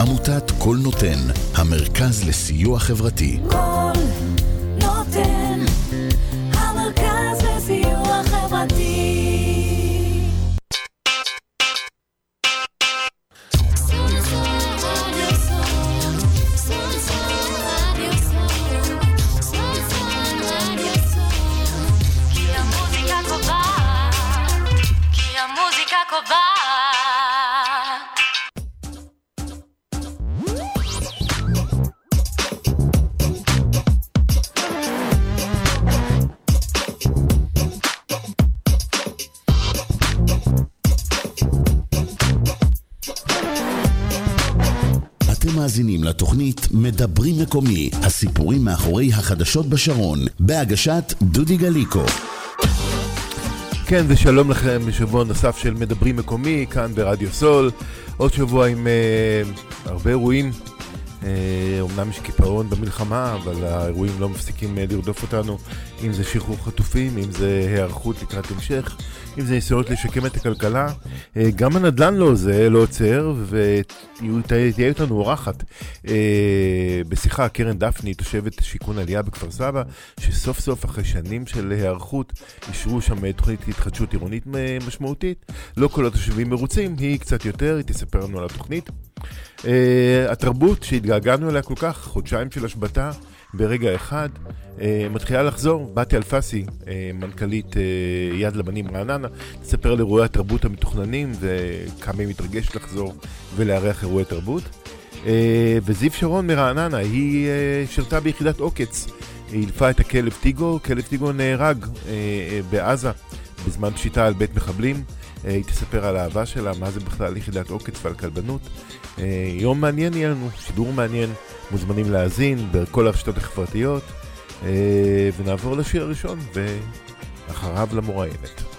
עמותת קול נותן, המרכז לסיוע חברתי. קול מדברים מקומי, הסיפורים מאחורי החדשות בשרון, בהגשת דודי גליקו. כן, ושלום לכם בשבוע נוסף של מדברים מקומי, כאן ברדיו סול. עוד שבוע עם אה, הרבה אירועים. אה, אומנם יש קיפאון במלחמה, אבל האירועים לא מפסיקים אה, לרדוף אותנו. אם זה שחרור חטופים, אם זה היערכות לקראת המשך, אם זה ניסיונות לשקם את הכלכלה. אה, גם הנדל"ן לא זה, לא עוצר, ותהיה איתנו אורחת אה, בשיחה, קרן דפני, תושבת שיכון עלייה בכפר סבא, שסוף סוף אחרי שנים של היערכות, אישרו שם אה, תוכנית התחדשות עירונית אה, משמעותית. לא כל התושבים מרוצים, היא קצת יותר, היא תספר לנו על התוכנית. Uh, התרבות שהתגעגענו אליה כל כך, חודשיים של השבתה ברגע אחד, uh, מתחילה לחזור. בתיה אלפסי, uh, מנכ"לית uh, יד לבנים רעננה, תספר על אירועי התרבות המתוכננים וכמה היא מתרגשת לחזור ולארח אירועי תרבות. Uh, וזיו שרון מרעננה, היא uh, שירתה ביחידת עוקץ. היא הילפה את הכלב טיגו, כלב טיגו נהרג uh, uh, בעזה בזמן פשיטה על בית מחבלים. אה, היא תספר על האהבה שלה, מה זה בכלל יחידת עוקץ ועל כלבנות. אה, יום מעניין יהיה לנו, שידור מעניין, מוזמנים להאזין בכל הרשתות החברתיות. אה, ונעבור לשיר הראשון, ואחריו למוראיינת.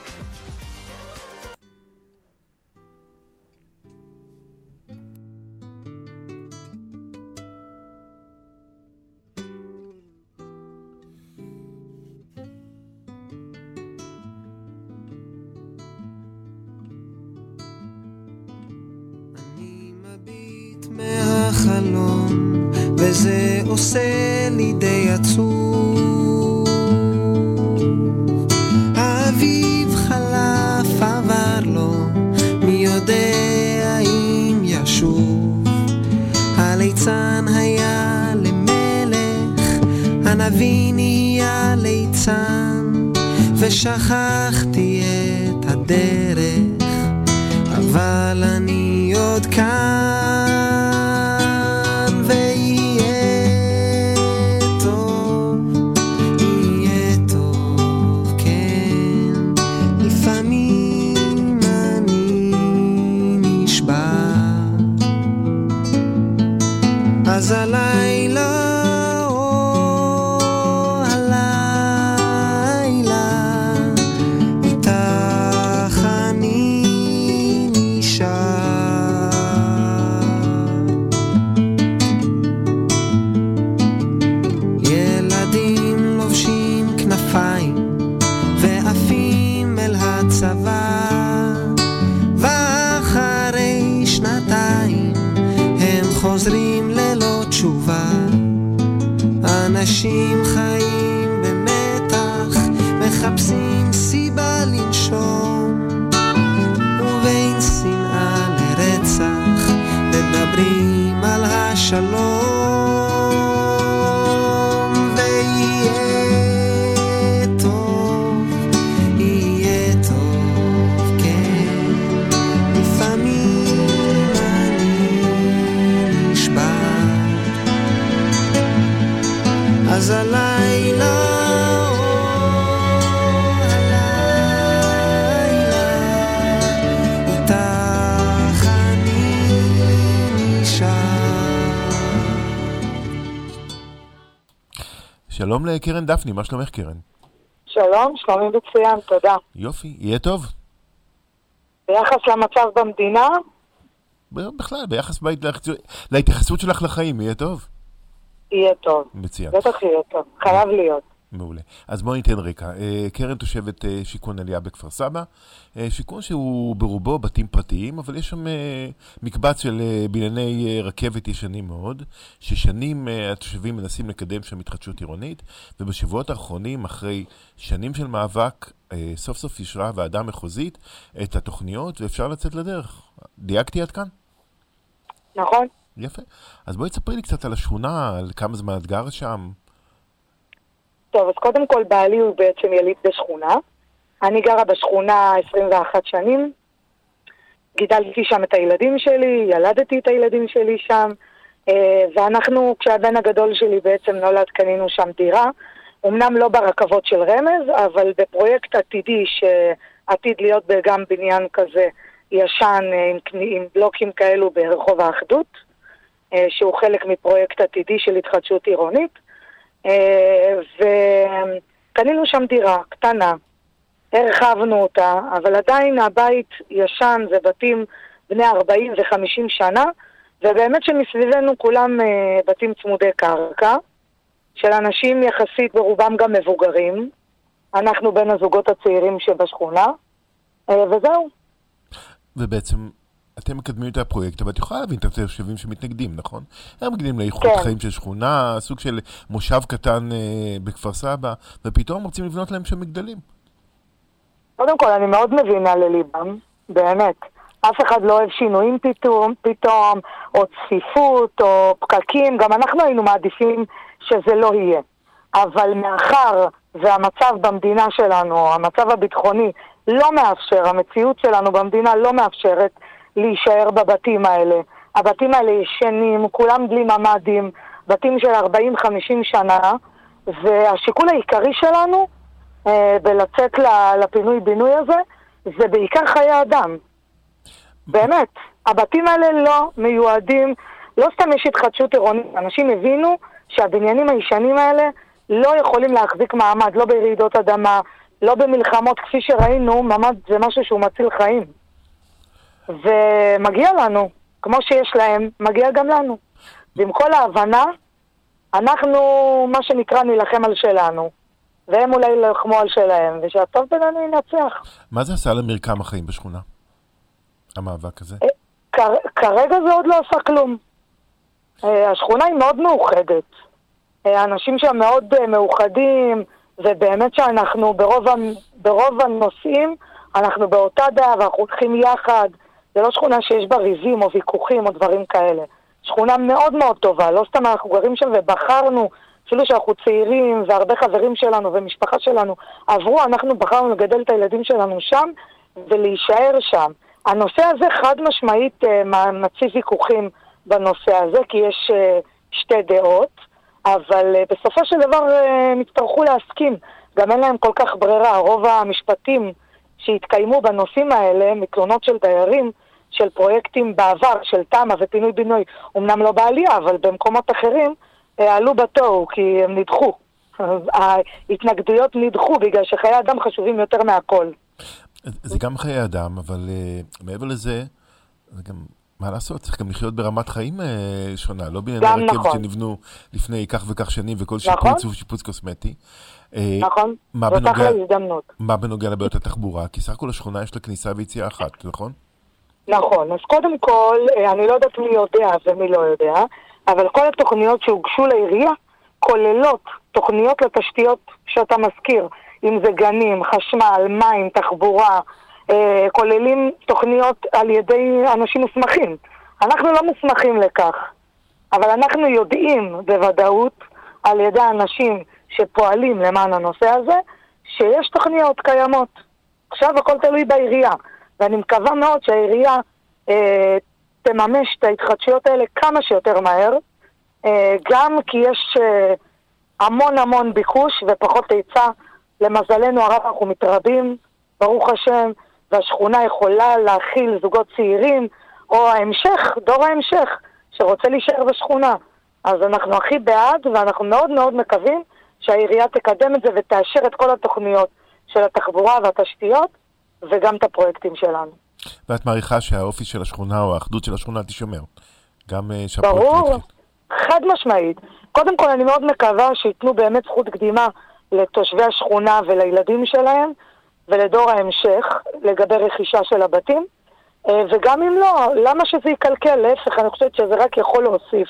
לרצח, מדברים על השלום, שלום לקרן דפני, מה שלומך קרן? שלום, שלומי מצוין, תודה. יופי, יהיה טוב. ביחס למצב במדינה, בכלל, ביחס בהתייחסות- להתייחסות שלך לחיים, יהיה טוב? יהיה טוב. מצוין, בטח יהיה טוב, חייב להיות. מעולה. אז בואו ניתן רקע. אה, קרן תושבת אה, שיכון עלייה בכפר סבא, אה, שיכון שהוא ברובו בתים פרטיים, אבל יש שם מקבץ של בנייני רכבת ישנים מאוד, ששנים התושבים מנסים לקדם שם התחדשות עירונית, ובשבועות האחרונים, אחרי שנים של מאבק, סוף סוף אישרה הוועדה המחוזית את התוכניות, ואפשר לצאת לדרך. דייקתי עד כאן? נכון? יפה. אז בואי תספרי לי קצת על השכונה, על כמה זמן את גרה שם. טוב, אז קודם כל בעלי הוא בעצם יליד בשכונה. אני גרה בשכונה 21 שנים. גידלתי שם את הילדים שלי, ילדתי את הילדים שלי שם, אה, ואנחנו, כשהבן הגדול שלי בעצם נולד, קנינו שם דירה. אמנם לא ברכבות של רמז, אבל בפרויקט עתידי שעתיד להיות גם בניין כזה ישן אה, עם, עם בלוקים כאלו ברחוב האחדות, אה, שהוא חלק מפרויקט עתידי של התחדשות עירונית. אה, וקנינו שם דירה קטנה, הרחבנו אותה, אבל עדיין הבית ישן, זה בתים בני 40 ו-50 שנה, ובאמת שמסביבנו כולם אה, בתים צמודי קרקע, של אנשים יחסית ברובם גם מבוגרים. אנחנו בין הזוגות הצעירים שבשכונה, אה, וזהו. ובעצם אתם מקדמים את הפרויקט, אבל את יכולה להבין את התושבים שמתנגדים, נכון? הם מגדילים לאיכות כן. חיים של שכונה, סוג של מושב קטן אה, בכפר סבא, ופתאום רוצים לבנות להם שם מגדלים. קודם כל, אני מאוד מבינה לליבם, באמת. אף אחד לא אוהב שינויים פתאום, פתאום, או צפיפות, או פקקים, גם אנחנו היינו מעדיפים שזה לא יהיה. אבל מאחר והמצב במדינה שלנו, המצב הביטחוני, לא מאפשר, המציאות שלנו במדינה לא מאפשרת להישאר בבתים האלה. הבתים האלה ישנים, כולם בלי ממ"דים, בתים של 40-50 שנה, והשיקול העיקרי שלנו אה, בלצאת לפינוי-בינוי הזה, זה בעיקר חיי אדם. באמת, הבתים האלה לא מיועדים, לא סתם יש התחדשות עירונית, אנשים הבינו שהבניינים הישנים האלה לא יכולים להחזיק מעמד, לא ברעידות אדמה, לא במלחמות, כפי שראינו, ממ"ד זה משהו שהוא מציל חיים. ומגיע לנו, כמו שיש להם, מגיע גם לנו. ועם כל ההבנה, אנחנו, מה שנקרא, נילחם על שלנו. והם אולי ילחמו על שלהם, ושהטוב בינינו ינצח. מה זה עשה למרקם החיים בשכונה? המאבק הזה? כר, כרגע זה עוד לא עשה כלום. אה, השכונה היא מאוד מאוחדת. אה, האנשים שם מאוד אה, מאוחדים, ובאמת שאנחנו ברוב, ברוב הנושאים, אנחנו באותה דעה ואנחנו הולכים יחד. זה לא שכונה שיש בה ריבים או ויכוחים או דברים כאלה. שכונה מאוד מאוד טובה, לא סתם אנחנו גרים שם ובחרנו, אפילו שאנחנו צעירים והרבה חברים שלנו ומשפחה שלנו עברו, אנחנו בחרנו לגדל את הילדים שלנו שם ולהישאר שם. הנושא הזה חד משמעית אה, מציב ויכוחים בנושא הזה, כי יש אה, שתי דעות, אבל אה, בסופו של דבר הם יצטרכו להסכים. גם אין להם כל כך ברירה, רוב המשפטים שהתקיימו בנושאים האלה, מתלונות של דיירים, של פרויקטים בעבר, של תמ"א ופינוי-בינוי, אמנם לא בעלייה, אבל במקומות אחרים, אה, עלו בתוהו, כי הם נדחו. אז ההתנגדויות נדחו בגלל שחיי אדם חשובים יותר מהכל. זה גם חיי אדם, אבל uh, מעבר לזה, זה גם, מה לעשות, צריך גם לחיות ברמת חיים uh, שונה, לא בענייני רכבת נכון. שנבנו לפני כך וכך שנים, וכל נכון. שיפוץ הוא שיפוץ קוסמטי. נכון? זאת אחלה הזדמנות. מה בנוגע לבעיות התחבורה? כי סך הכל השכונה יש לה כניסה ויציאה אחת, נכון? נכון, אז קודם כל, אה, אני לא יודעת מי יודע ומי לא יודע, אבל כל התוכניות שהוגשו לעירייה כוללות תוכניות לתשתיות שאתה מזכיר, אם זה גנים, חשמל, מים, תחבורה, אה, כוללים תוכניות על ידי אנשים מוסמכים. אנחנו לא מוסמכים לכך, אבל אנחנו יודעים בוודאות על ידי אנשים שפועלים למען הנושא הזה, שיש תוכניות קיימות. עכשיו הכל תלוי בעירייה, ואני מקווה מאוד שהעירייה אה, תממש את ההתחדשויות האלה כמה שיותר מהר, אה, גם כי יש אה, המון המון ביקוש ופחות היצע. למזלנו הרב אנחנו מתרבים, ברוך השם, והשכונה יכולה להכיל זוגות צעירים, או ההמשך, דור ההמשך, שרוצה להישאר בשכונה. אז אנחנו הכי בעד, ואנחנו מאוד מאוד מקווים שהעירייה תקדם את זה ותאשר את כל התוכניות של התחבורה והתשתיות, וגם את הפרויקטים שלנו. ואת מעריכה שהאופי של השכונה או האחדות של השכונה תישמר. גם אה, שהפרויקט ברור. חד משמעית. קודם כל, אני מאוד מקווה שייתנו באמת זכות קדימה לתושבי השכונה ולילדים שלהם, ולדור ההמשך, לגבי רכישה של הבתים. אה, וגם אם לא, למה שזה יקלקל? להפך, אני חושבת שזה רק יכול להוסיף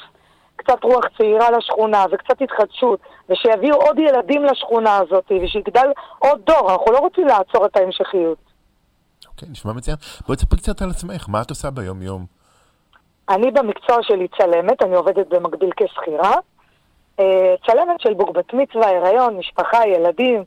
קצת רוח צעירה לשכונה וקצת התחדשות, ושיביאו עוד ילדים לשכונה הזאת, ושיגדל עוד דור. אנחנו לא רוצים לעצור את ההמשכיות. אוקיי, נשמע מצוין. בואי תספרי קצת על עצמך, מה את עושה ביום-יום? אני במקצוע שלי צלמת, אני עובדת במקביל כשכירה. אה, צלמת של בוק בת מצווה, הריון, משפחה, ילדים.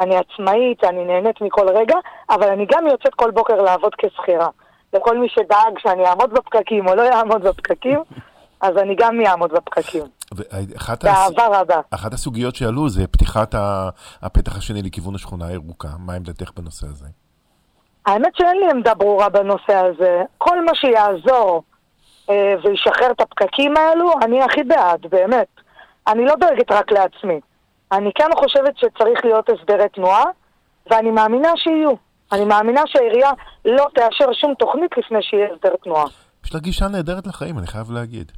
אני עצמאית, אני נהנית מכל רגע, אבל אני גם יוצאת כל בוקר לעבוד כשכירה. לכל מי שדאג שאני אעמוד בפקקים או לא אעמוד בפקקים, אז אני גם אעמוד בפקקים. ואחת הס... באהבה רבה. אחת הסוגיות שעלו זה פתיחת הפתח השני לכיוון השכונה הירוקה. מה עמדתך בנושא הזה? האמת שאין לי עמדה ברורה בנושא הזה. כל מה שיעזור אה, וישחרר את הפקקים האלו, אני הכי בעד, באמת. אני לא דואגת רק לעצמי. אני כן חושבת שצריך להיות הסדרי תנועה, ואני מאמינה שיהיו. אני מאמינה שהעירייה לא תאשר שום תוכנית לפני שיהיה הסדר תנועה. יש לה גישה נהדרת לחיים, אני חייב להגיד.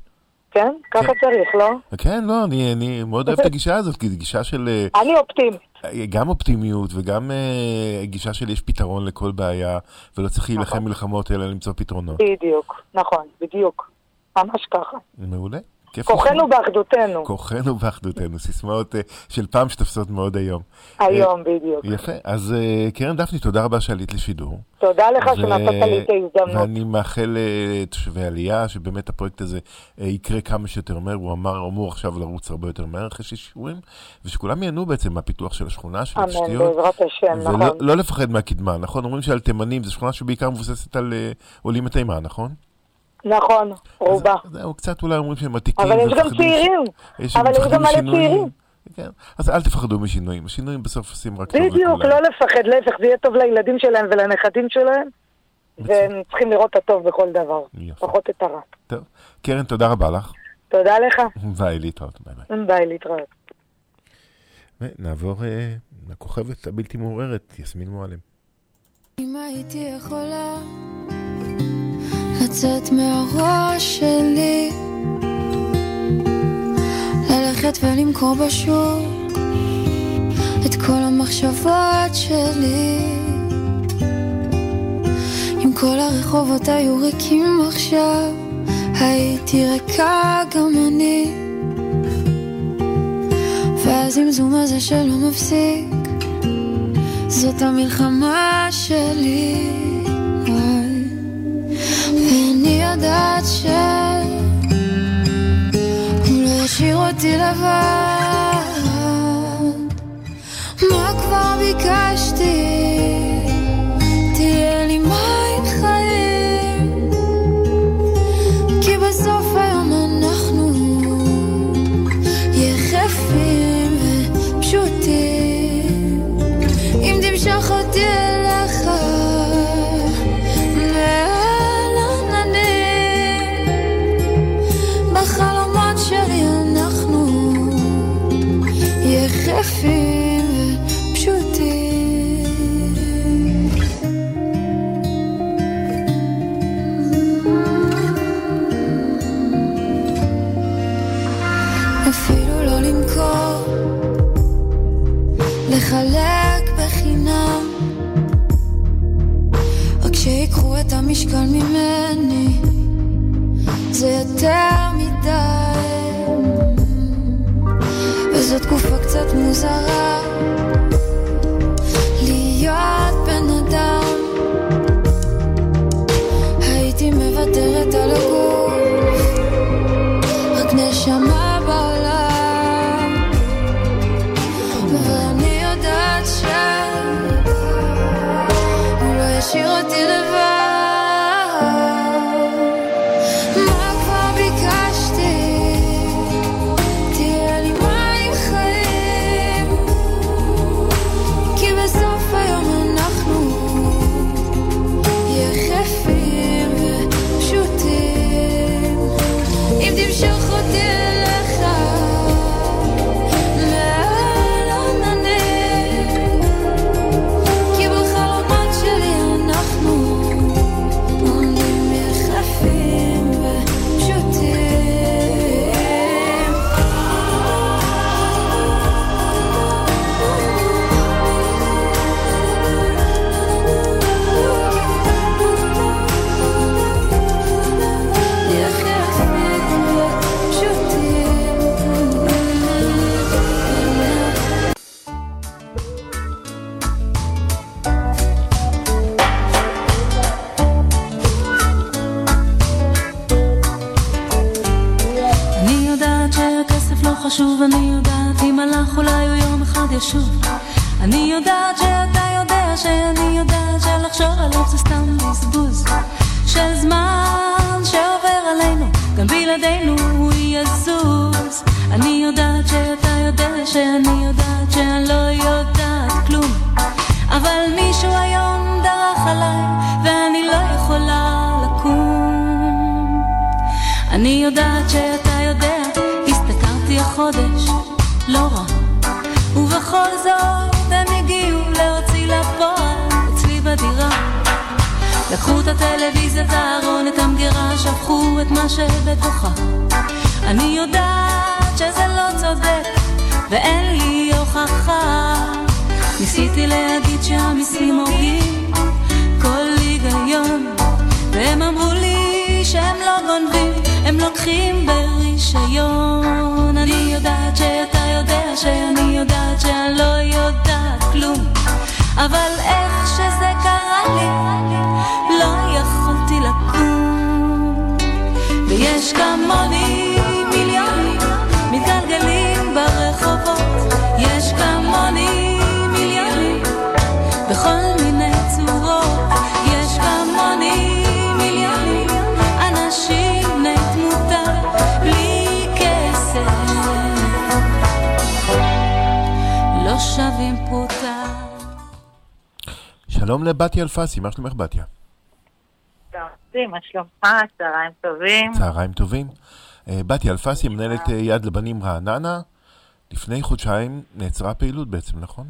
כן? ככה צריך, לא? כן, לא, אני, אני מאוד אוהב את הגישה הזאת, כי זו גישה של אה, אני אופטימית. גם אופטימיות וגם אה, גישה של יש פתרון לכל בעיה, ולא צריך להילחם נכון. מלחמות אלא למצוא פתרונות. בדיוק, נכון, בדיוק. ממש ככה. מעולה. כוחנו. באחדותנו. כוחנו באחדותנו, סיסמאות אה, של פעם שתופסות מאוד היום. היום, בדיוק. יפה, אז אה, קרן דפני, תודה רבה שעלית לשידור. תודה לך שנתת לי את ההזדמנות. ואני מאחל לתושבי עלייה שבאמת הפרויקט הזה אה, יקרה כמה שיותר מהר. הוא אמר, אמור עכשיו לרוץ הרבה יותר מהר אחרי שיש שיעורים, ושכולם ייהנו בעצם מהפיתוח של השכונה, של אמן, התשתיות. בעזרת השם, ולא נכון. לא לפחד מהקדמה, נכון? אומרים שעל תימנים זו שכונה שבעיקר מבוססת על אה, עולים מתימן, נכון? נכון, רובה. אז זהו, קצת אולי אומרים שהם עתיקים. אבל יש גם צעירים. יש אבל יש גם מלא. צעירים. כן, אז אל תפחדו משינויים, השינויים בסוף עושים רק טוב לכולם. בדיוק, לא לפחד, להפך, זה יהיה טוב לילדים שלהם ולנכדים שלהם, והם צריכים לראות את הטוב בכל דבר. פחות את הרע. טוב, קרן, תודה רבה לך. תודה לך, ביי, להתראות, ביי ביי. ביי, להתראות. ונעבור אה, לכוכבת הבלתי מעורערת, יסמין מועלם. אם הייתי יכולה לצאת מהראש שלי, ללכת ולמכור בשוק את כל המחשבות שלי. אם כל הרחובות היו ריקים עכשיו, הייתי ריקה גם אני. והזמזום הזה שלא מפסיק זאת המלחמה שלי, וואי. ואני יודעת שהוא לא ישאיר אותי לבד. מה כבר ביקשתי? חשוב, אני יודעת אם הלך אולי הוא יום אחד ישוב. אני יודעת שאתה יודע שאני יודעת שלחשוב עליו זה סתם בזבוז של זמן שעובר עלינו, גם בלעדינו הוא יזוז. אני יודעת שאתה יודע שאני יודעת שאני לא יודעת כלום, אבל מישהו היום דרך עליי ואני לא יכולה לקום. אני יודעת שאתה החודש, לא רע. ובכל זאת הם הגיעו להוציא לפועל אצלי בדירה. לקחו את הטלוויזיה, את הארון, את המגירה, שפכו את מה שבתוכה. אני יודעת שזה לא צודק, ואין לי הוכחה. ניסיתי להגיד שהמיסים הורגים כל היגיון, והם אמרו לי שהם לא גונבים, הם לוקחים ברישיון. יודעת שאתה יודע שאני יודעת שאני לא יודעת כלום, אבל איך שזה קרה לי, לא יכולתי לקום. ויש כמוני שווים פרוטה. שלום לבתיה אלפסי, מה שלומך בתיה? טוב, מה שלומך? צהריים טובים. צהריים טובים. אה, בתיה אלפסי, מנהלת אה, יד לבנים רעננה, לפני חודשיים נעצרה פעילות בעצם, נכון?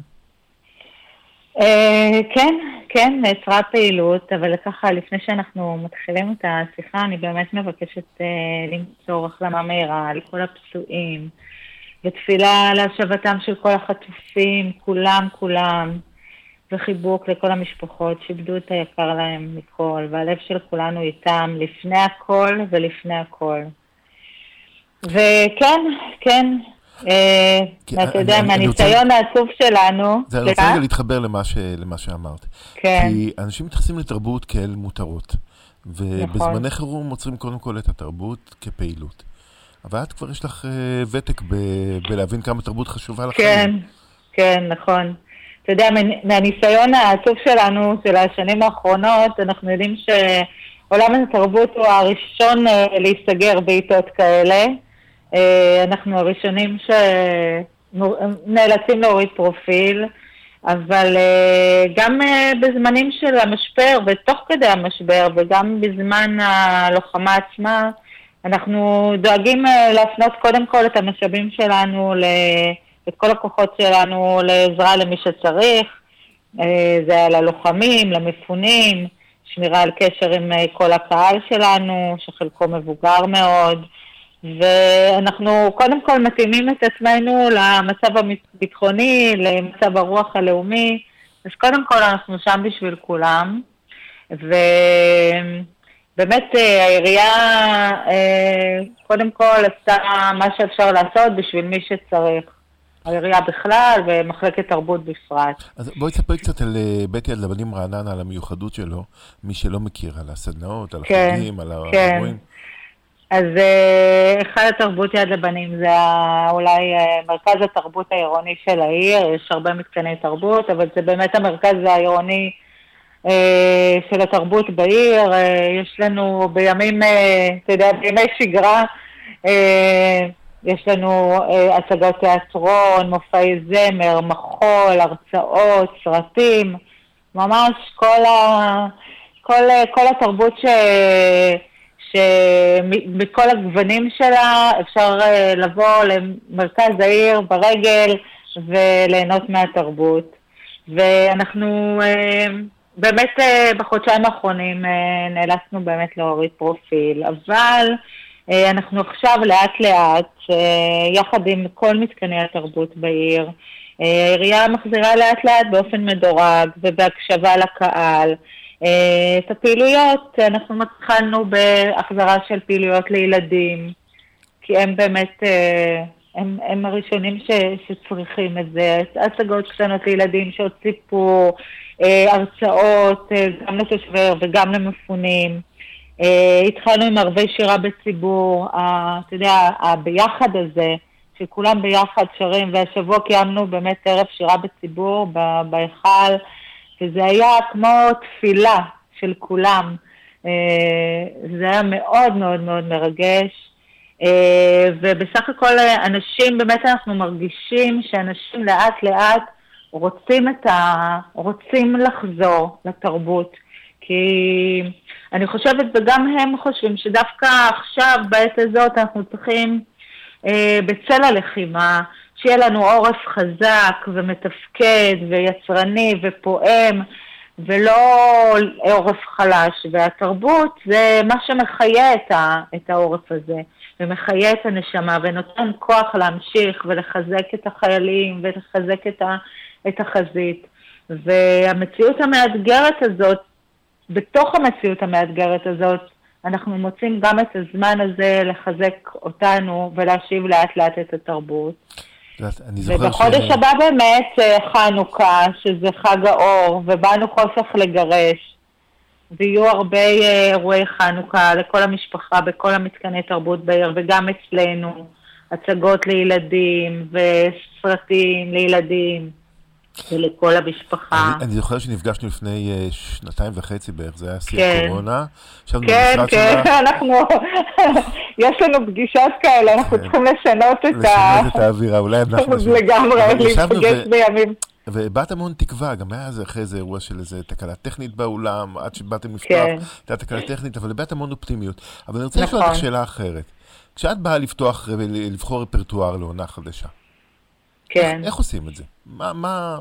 אה, כן, כן, נעצרה פעילות, אבל ככה, לפני שאנחנו מתחילים את השיחה, אני באמת מבקשת למסור החלמה מהירה לכל הפצועים, ותפילה להשבתם של כל החטופים, כולם, כולם, וחיבוק לכל המשפחות שאיבדו את היקר להם מכל, והלב של כולנו איתם, לפני הכל ולפני הכל. וכן, כן, אה, ואתה אני- יודע, מהניסיון העצוב שלנו, זה, אני רוצה? רגע להתחבר למה, ש, למה שאמרת. כן. כי אנשים מתייחסים לתרבות כאל מותרות. ובזמני נכון. חירום עוצרים קודם כל את התרבות כפעילות. אבל את כבר יש לך אה, ותק ב, בלהבין כמה תרבות חשובה לך. כן, כן, נכון. אתה יודע, מה- מהניסיון העצוב שלנו, של השנים האחרונות, אנחנו יודעים שעולם התרבות הוא הראשון אה, להיסגר בעיתות כאלה. אה, אנחנו הראשונים שנאלצים להוריד פרופיל, אבל גם בזמנים של המשבר ותוך כדי המשבר וגם בזמן הלוחמה עצמה, אנחנו דואגים אה, להפנות קודם כל את המשאבים שלנו, את כל הכוחות שלנו לעזרה למי שצריך. אה, זה על הלוחמים, למפונים, שמירה על קשר עם אה, כל הקהל שלנו, שחלקו מבוגר מאוד. ואנחנו קודם כל מתאימים את עצמנו למצב הביטחוני, למצב הרוח הלאומי, אז קודם כל אנחנו שם בשביל כולם. ובאמת אה, העירייה אה, קודם כל עשתה מה שאפשר לעשות בשביל מי שצריך. העירייה בכלל ומחלקת תרבות בפרט. אז בואי תספרי קצת על אה, בית יד לבנים רעננה, על המיוחדות שלו, מי שלא מכיר, על הסדנאות, על כן, החגים, על כן. האירועים. אז היכל התרבות יד לבנים זה אולי מרכז התרבות העירוני של העיר, יש הרבה מתקני תרבות, אבל זה באמת המרכז העירוני של התרבות בעיר. אה, יש לנו בימים, אה, אתה יודע, בימי שגרה, אה, יש לנו אה, הצגות תיאטרון, מופעי זמר, מחול, הרצאות, סרטים, ממש כל, ה, כל, כל התרבות ש... שמכל הגוונים שלה אפשר אה, לבוא למרכז העיר ברגל וליהנות מהתרבות. ואנחנו אה, באמת אה, בחודשיים האחרונים אה, נאלצנו באמת להוריד פרופיל, אבל אה, אנחנו עכשיו לאט לאט, יחד עם כל מתקני התרבות בעיר, העירייה מחזירה לאט לאט באופן מדורג ובהקשבה לקהל. את הפעילויות, אנחנו התחלנו בהחזרה של פעילויות לילדים, כי הם באמת, הם, הם הראשונים ש, שצריכים את זה. הצגות קטנות לילדים, שעות סיפור, הרצאות, אה, גם לתושבי וגם למפונים. אה, התחלנו עם ערבי שירה בציבור, אתה יודע, הביחד הזה, שכולם ביחד שרים, והשבוע קיימנו באמת ערב שירה בציבור בהיכל, וזה היה כמו תפילה של כולם. אה, זה היה מאוד מאוד מאוד מרגש. אה, ובסך הכל אה, אנשים, באמת אנחנו מרגישים שאנשים לאט לאט רוצים ה... רוצים לחזור לתרבות. כי אני חושבת, וגם הם חושבים, שדווקא עכשיו, בעת הזאת, אנחנו צריכים, אה, בצל הלחימה, שיהיה לנו עורף חזק ומתפקד ויצרני ופועם, ולא עורף חלש. והתרבות זה מה שמחיה את, ה, את העורף הזה, ומחיה את הנשמה, ונותן כוח להמשיך ולחזק את החיילים ולחזק את, ה, את החזית. והמציאות המאתגרת הזאת, בתוך המציאות המאתגרת הזאת, אנחנו מוצאים גם את הזמן הזה לחזק אותנו ולהשיב לאט לאט את התרבות. ובחודש הבא באמת אה, חנוכה, שזה חג האור, ובאנו חושך לגרש. ויהיו הרבה אה, אירועי חנוכה לכל המשפחה, בכל המתקני תרבות בעיר, וגם אצלנו, הצגות לילדים וסרטים לילדים. ולכל המשפחה. אני, אני זוכר שנפגשנו לפני uh, שנתיים וחצי בערך, זה היה שיא כן. הקורונה. כן, כן, שלך, אנחנו, יש לנו פגישות כאלה, אנחנו צריכים לשנות את ה... לשנות את האווירה, אולי אנחנו... לגמרי, להיפגש ו- בימים. והבעת המון תקווה, גם היה איזה אחרי זה אירוע של איזה תקלה טכנית באולם, עד שבאתם לפתוח, כן. הייתה תקלה טכנית, אבל הבעת המון אופטימיות. אבל אני רוצה לשאול נכון. אותך שאלה אחרת. כשאת באה לפתוח ולבחור רפרטואר לעונה חדשה, כן. איך עושים את זה? מה, מה,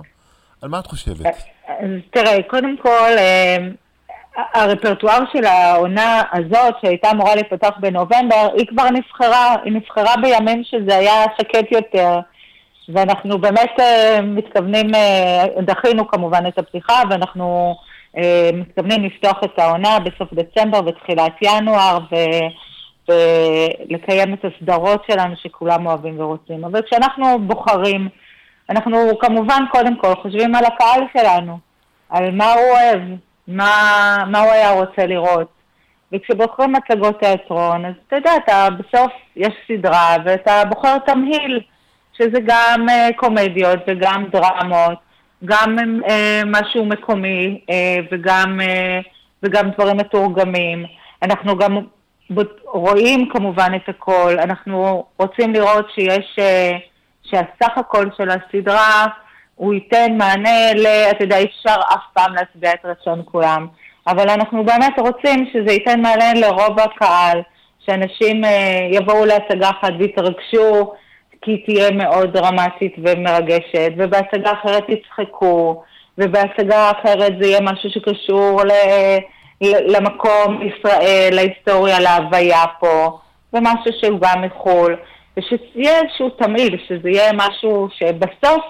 על מה את חושבת? אז תראה, קודם כל, אה, הרפרטואר של העונה הזאת, שהייתה אמורה להיפתח בנובמבר, היא כבר נבחרה, היא נבחרה בימים שזה היה שקט יותר, ואנחנו באמת אה, מתכוונים, אה, דחינו כמובן את הפתיחה, ואנחנו מתכוונים לפתוח את העונה בסוף דצמבר ותחילת ינואר, ו... ולקיים את הסדרות שלנו שכולם אוהבים ורוצים. אבל כשאנחנו בוחרים, אנחנו כמובן קודם כל חושבים על הקהל שלנו, על מה הוא אוהב, מה, מה הוא היה רוצה לראות. וכשבוחרים מצגות תיאטרון, אז אתה יודע, אתה בסוף יש סדרה ואתה בוחר תמהיל, שזה גם uh, קומדיות וגם דרמות, גם uh, משהו מקומי uh, וגם, uh, וגם דברים מתורגמים. אנחנו גם רואים כמובן את הכל, אנחנו רוצים לראות שיש, uh, שהסך הכל של הסדרה הוא ייתן מענה ל... אתה יודע, אי אפשר אף פעם להצביע את רצון כולם, אבל אנחנו באמת רוצים שזה ייתן מענה לרוב הקהל, שאנשים אה, יבואו להצגה אחת ויתרגשו, כי היא תהיה מאוד דרמטית ומרגשת, ובהצגה אחרת יצחקו, ובהצגה אחרת זה יהיה משהו שקשור ל... למקום ישראל, להיסטוריה, להוויה פה, ומשהו שהוא גם מחו"ל, ושתהיה איזשהו תמהיל, שזה יהיה משהו שבסוף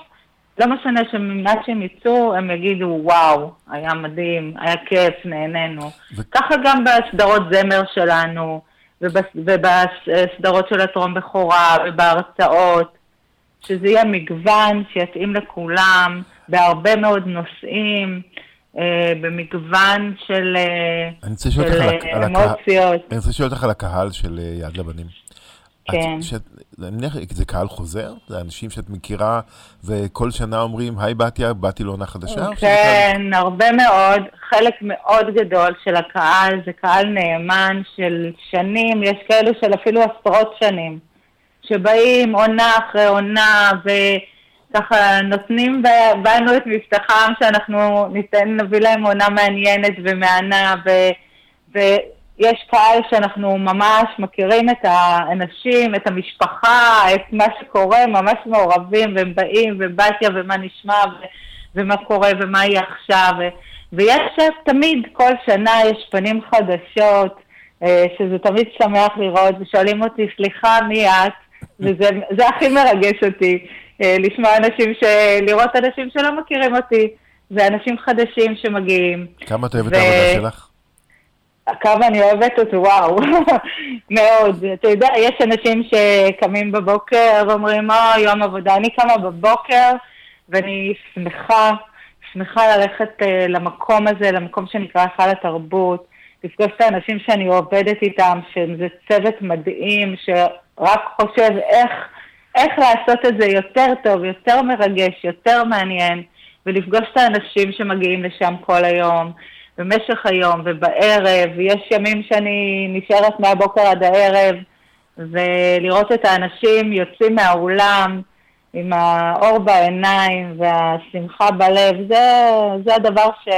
לא משנה שממה שהם יצאו, הם יגידו, וואו, היה מדהים, היה כיף, נהנינו. ו- ככה גם בסדרות זמר שלנו, ובס- ובסדרות של הטרום בכורה, ובהרצאות. שזה יהיה מגוון שיתאים לכולם, בהרבה מאוד נושאים, במגוון של, אה, לשאול של אה, הקהל. אמוציות. אני רוצה לשאול אותך על הקהל של אה, יד לבנים. כן. את- שאת- אני מניח, זה קהל חוזר? זה אנשים שאת מכירה וכל שנה אומרים, היי בתיה, באתי לעונה חדשה? שזה כן, הרבה מאוד, חלק מאוד גדול של הקהל זה קהל נאמן של שנים, יש כאלו של אפילו עשרות שנים, שבאים עונה אחרי עונה וככה נותנים בנו את מבטחם שאנחנו ניתן, נביא להם עונה מעניינת ומהנה ו... ויש קהל שאנחנו ממש מכירים את האנשים, את המשפחה, את מה שקורה, ממש מעורבים, והם באים, ובתיה, ומה נשמע, ו- ומה קורה, ומה יהיה עכשיו. ו- ויש תמיד, כל שנה יש פנים חדשות, אה, שזה תמיד שמח לראות, ושואלים אותי, סליחה, מי את? וזה זה הכי מרגש אותי, לשמוע אנשים, ש... לראות אנשים שלא מכירים אותי, ואנשים חדשים שמגיעים. כמה את אוהבת ו- את העבודה שלך? כמה אני אוהבת אותו, וואו, מאוד. אתה יודע, יש אנשים שקמים בבוקר ואומרים, אה, יום עבודה. אני קמה בבוקר ואני שמחה, שמחה ללכת אה, למקום הזה, למקום שנקרא היכל התרבות, לפגוש את האנשים שאני עובדת איתם, שזה צוות מדהים, שרק חושב איך, איך לעשות את זה יותר טוב, יותר מרגש, יותר מעניין, ולפגוש את האנשים שמגיעים לשם כל היום. במשך היום ובערב, ויש ימים שאני נשארת מהבוקר עד הערב, ולראות את האנשים יוצאים מהאולם עם האור בעיניים והשמחה בלב, זה, זה הדבר ש...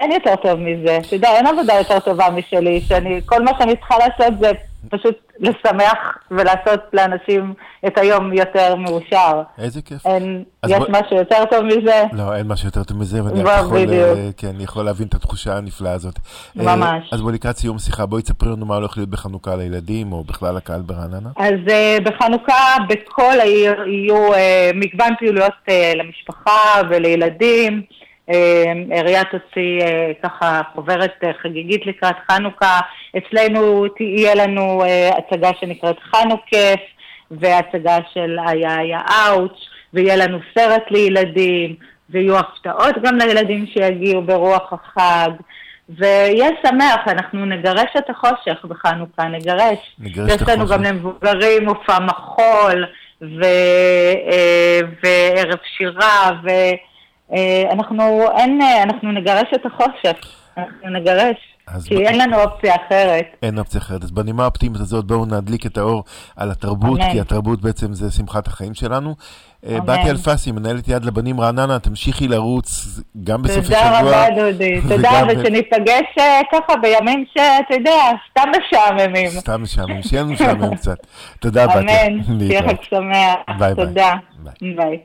אין יותר טוב מזה. אתה יודע, אין עבודה יותר טובה משלי, שאני, כל מה שאני צריכה לעשות זה פשוט לשמח ולעשות לאנשים את היום יותר מאושר. איזה כיף. אין, יש בוא- משהו יותר טוב מזה? לא, אין משהו יותר טוב מזה, ואני יכול, אה. כן, יכול להבין את התחושה הנפלאה הזאת. ממש. אה, אז בואי לקראת סיום שיחה, בואי תספרי לנו מה הולך להיות בחנוכה לילדים, או בכלל לקהל ברעננה. אז uh, בחנוכה בכל העיר יהיו מגוון פעילויות למשפחה ולילדים. Uh, עירייה תוציא uh, ככה חוברת uh, חגיגית לקראת חנוכה. אצלנו תהיה לנו uh, הצגה שנקראת חנוכף, והצגה של איה איה אאוץ', ויהיה לנו סרט לילדים, ויהיו הפתעות גם לילדים שיגיעו ברוח החג. ויהיה שמח, אנחנו נגרש את החושך בחנוכה, נגרש. נגרש את יש לנו החושך. גם למבוגרים מופע מחול, ו, אה, וערב שירה, ואנחנו אין, אה, אנחנו נגרש את החושך, אנחנו נגרש, כי ב- אין לנו אופציה אחרת. אין אופציה אחרת. אז בנימה האופטימית הזאת, בואו נדליק את האור על התרבות, אמן. כי התרבות בעצם זה שמחת החיים שלנו. אה, אמן. בתיה אלפסי, מנהלת יד לבנים רעננה, תמשיכי לרוץ גם בסופי שבוע. תודה רבה, דודי. תודה, ושניפגש אה, ככה בימים שאתה יודע, סתם משעממים. סתם משעמם, שיהיה לנו משעמם קצת. תודה, בתיה. אמן, שיהיה. חג שמח. ביי ביי. תודה. ביי. ביי.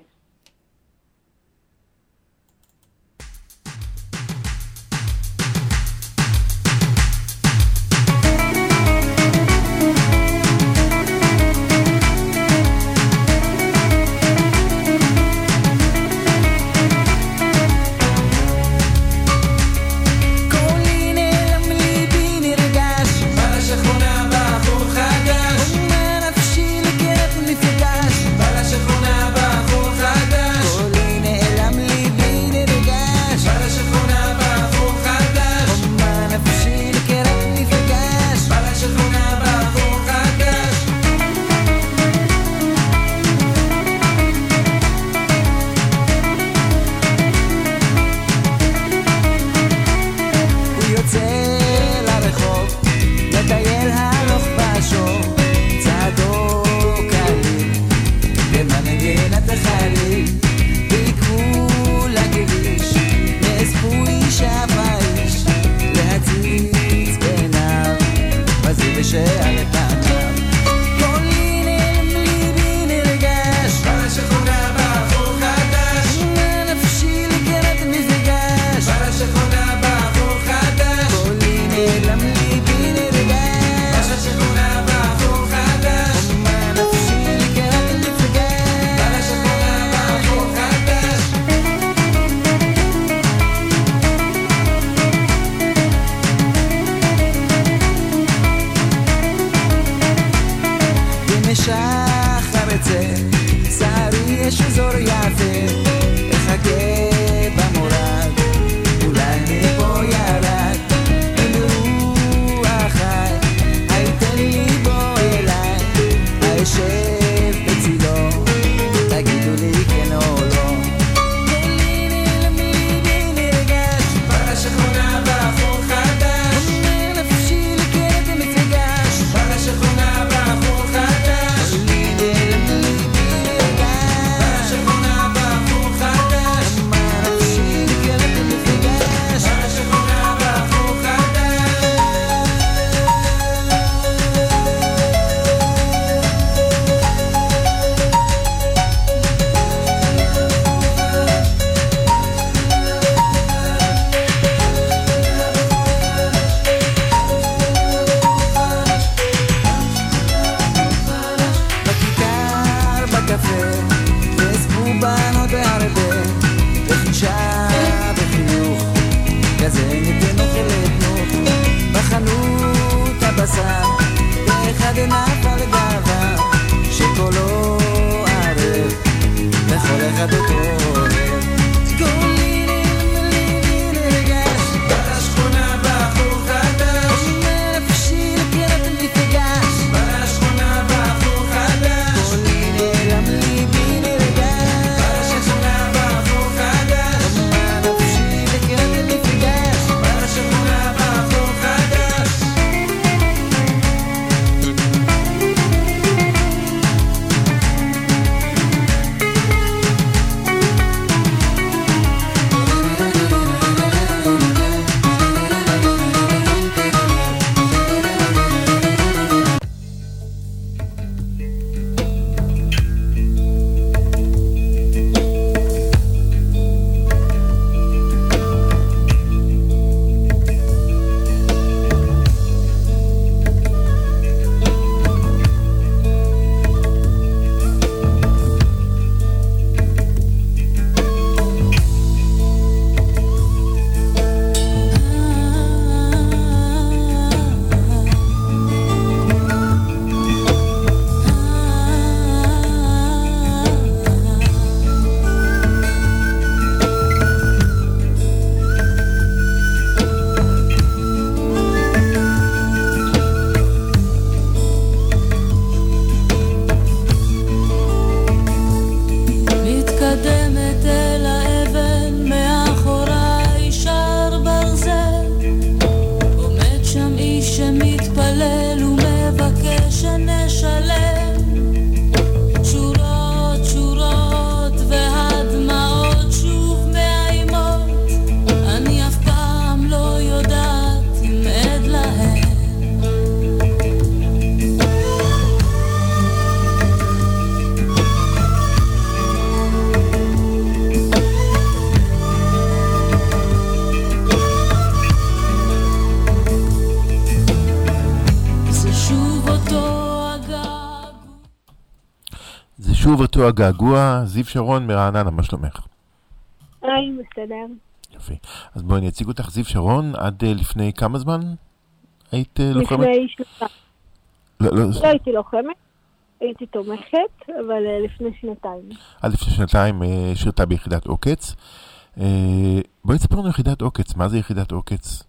אותו הגעגוע, זיו שרון מרעננה, מה שלומך? היי, בסדר. יופי. אז בואי אני אציג אותך, זיו שרון, עד אה, לפני כמה זמן היית אה, לוחמת? לפני שנתיים. לא, לא, לא הייתי לוחמת, הייתי תומכת, אבל אה, לפני שנתיים. עד לפני שנתיים שירתה ביחידת עוקץ. בואי תספר לנו יחידת עוקץ, מה זה יחידת עוקץ?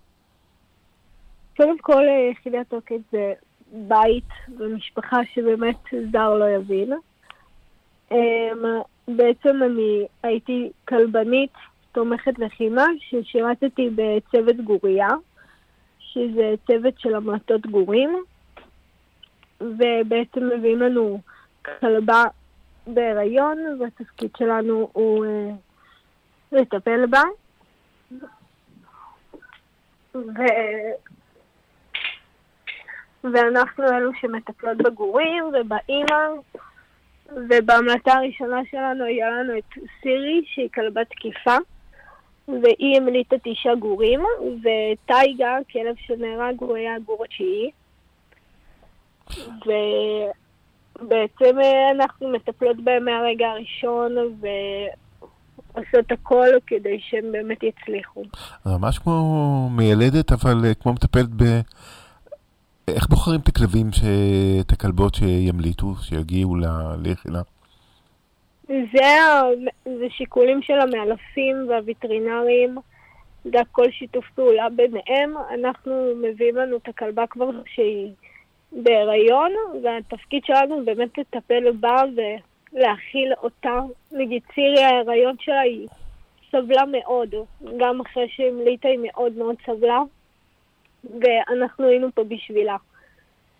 קודם כל, יחידת עוקץ זה בית ומשפחה שבאמת זר לא יבין. אמ, בעצם אני הייתי כלבנית תומכת לחימה ששירתתי בצוות גורייה, שזה צוות של המלטות גורים, ובעצם מביאים לנו כלבה בהיריון, והתפקיד שלנו הוא אה, לטפל בה. ו... ואנחנו אלו שמטפלות בגורים ובאימא, ובהמלטה הראשונה שלנו היה לנו את סירי, שהיא כלבת תקיפה, והיא המליטה תשעה גורים, וטייגה, כלב שנהרג, הוא היה הגור התשיעי. ובעצם אה, אנחנו מטפלות בהם מהרגע הראשון, ועושות הכל כדי שהם באמת יצליחו. זה ממש כמו מיילדת, אבל אה, כמו מטפלת ב... איך בוחרים את הכלבים, ש... את הכלבות שימליטו, שיגיעו ליחידה? זה, זה שיקולים של המאלפים והווטרינרים, זה הכל שיתוף פעולה ביניהם. אנחנו מביאים לנו את הכלבה כבר שהיא בהיריון, והתפקיד שלנו באמת לטפל בה ולהכיל אותה. נגיד צירי ההיריון שלה היא סבלה מאוד, גם אחרי שהמליטה היא מאוד מאוד סבלה, ואנחנו היינו פה בשבילה.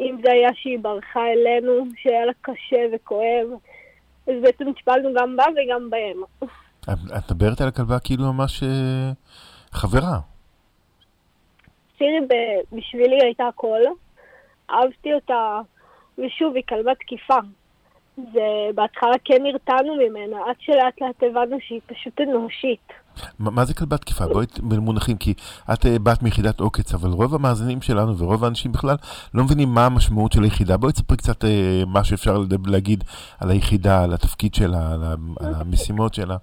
אם זה היה שהיא ברחה אלינו, שהיה לה קשה וכואב, אז בעצם טיפלנו גם בה וגם בהם. את מדברת על הכלבה כאילו ממש אה, חברה. סירי בשבילי הייתה הכל. אהבתי אותה, ושוב, היא כלבה תקיפה. ובהתחלה כן נרתענו ממנה, עד שלאט לאט הבנו שהיא פשוט אנושית. מה זה כלבה תקיפה? בואי במונחים, כי את אה, באת מיחידת עוקץ, אבל רוב המאזינים שלנו ורוב האנשים בכלל לא מבינים מה המשמעות של היחידה. בואי תספרי קצת אה, מה שאפשר להגיד על היחידה, על התפקיד שלה, על, המשימות שלה.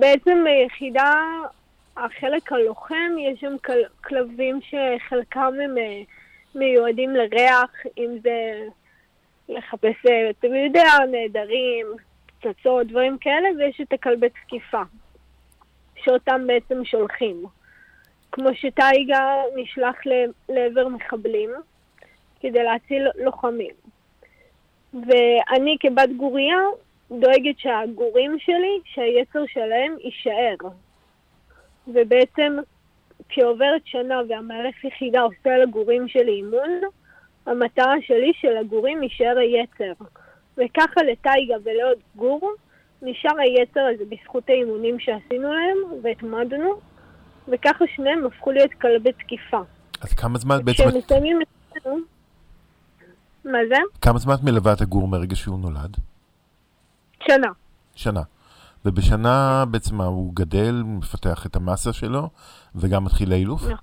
בעצם ביחידה, החלק הלוחם, יש שם כל, כלבים שחלקם הם אה, מיועדים לריח, אם זה לחפש, אתה יודע, נעדרים, פצצות, דברים כאלה, ויש את הכלבי תקיפה, שאותם בעצם שולחים. כמו שטייגה נשלח לעבר מחבלים כדי להציל לוחמים. ואני כבת גורייה דואגת שהגורים שלי, שהיצר שלהם יישאר. ובעצם כשעוברת שנה והמאלף יחידה עושה לגורים שלי אימון, המטרה שלי שלגורים יישאר היצר. וככה לטייגה ולעוד גור נשאר היצר הזה בזכות האימונים שעשינו להם והתמדנו, וככה שניהם הפכו להיות כלבי תקיפה. אז כמה זמן בעצם, כשהם את- מסיימים אצלנו... מה זה? כמה זמן את מלווה את הגור מרגע שהוא נולד? שנה. שנה. ובשנה בעצם הוא גדל, מפתח את המסה שלו, וגם מתחיל האילוף? נכון.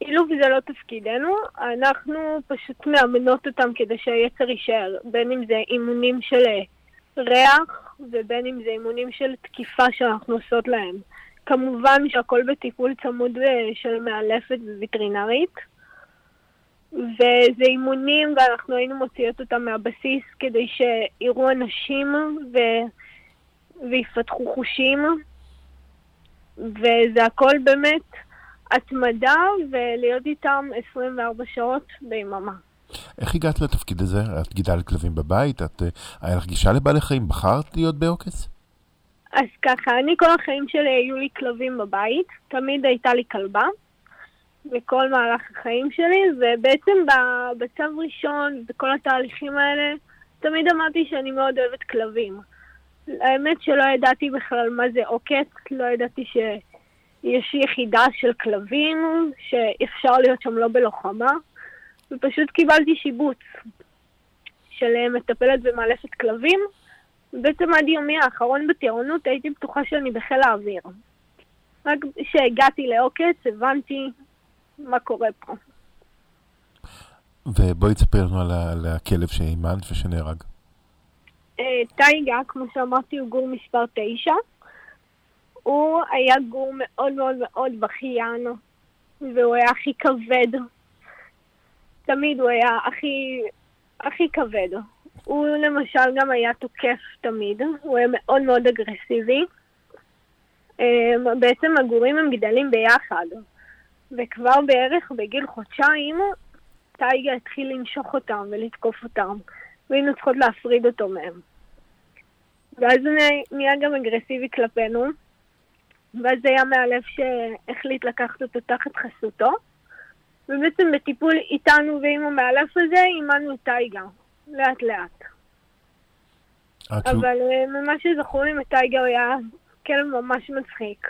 אילוף זה לא תפקידנו, אנחנו פשוט מאמנות אותם כדי שהיצר יישאר, בין אם זה אימונים של ריח ובין אם זה אימונים של תקיפה שאנחנו עושות להם. כמובן שהכל בטיפול צמוד אה, של מאלפת ווטרינרית, וזה אימונים ואנחנו היינו מוציאות אותם מהבסיס כדי שיראו אנשים ו... ויפתחו חושים, וזה הכל באמת התמדה ולהיות איתם 24 שעות ביממה. איך הגעת לתפקיד הזה? את גידלת כלבים בבית? את, אה, היה לך גישה לבעלי חיים? בחרת להיות בעוקץ? אז ככה, אני כל החיים שלי היו לי כלבים בבית, תמיד הייתה לי כלבה, בכל מהלך החיים שלי, ובעצם בצו ראשון, בכל התהליכים האלה, תמיד אמרתי שאני מאוד אוהבת כלבים. האמת שלא ידעתי בכלל מה זה עוקץ, לא ידעתי שיש יחידה של כלבים, שאפשר להיות שם לא בלוחמה, ופשוט קיבלתי שיבוץ של אה, מטפלת ומאלפת כלבים, בעצם עד יומי האחרון בטירונות הייתי בטוחה שאני בחיל האוויר. רק כשהגעתי לעוקץ הבנתי מה קורה פה. ובואי תספר לנו על הכלב שאימנת ושנהרג. אה, טייגה, כמו שאמרתי, הוא גור מספר 9. הוא היה גור מאוד מאוד מאוד בכיין, והוא היה הכי כבד. תמיד הוא היה הכי, הכי כבד. הוא למשל גם היה תוקף תמיד, הוא היה מאוד מאוד אגרסיבי. אמ, בעצם הגורים הם גדלים ביחד, וכבר בערך בגיל חודשיים טייגה התחיל לנשוך אותם ולתקוף אותם, והיינו צריכות להפריד אותו מהם. ואז הוא נהיה גם אגרסיבי כלפינו, ואז זה היה מהלב שהחליט לקחת אותו תחת חסותו, ובעצם בטיפול איתנו ועם המאלף הזה אימנו את טייגר, לאט לאט. אבל אה, ממה שזכור לי מטייגר היה כלב ממש מצחיק.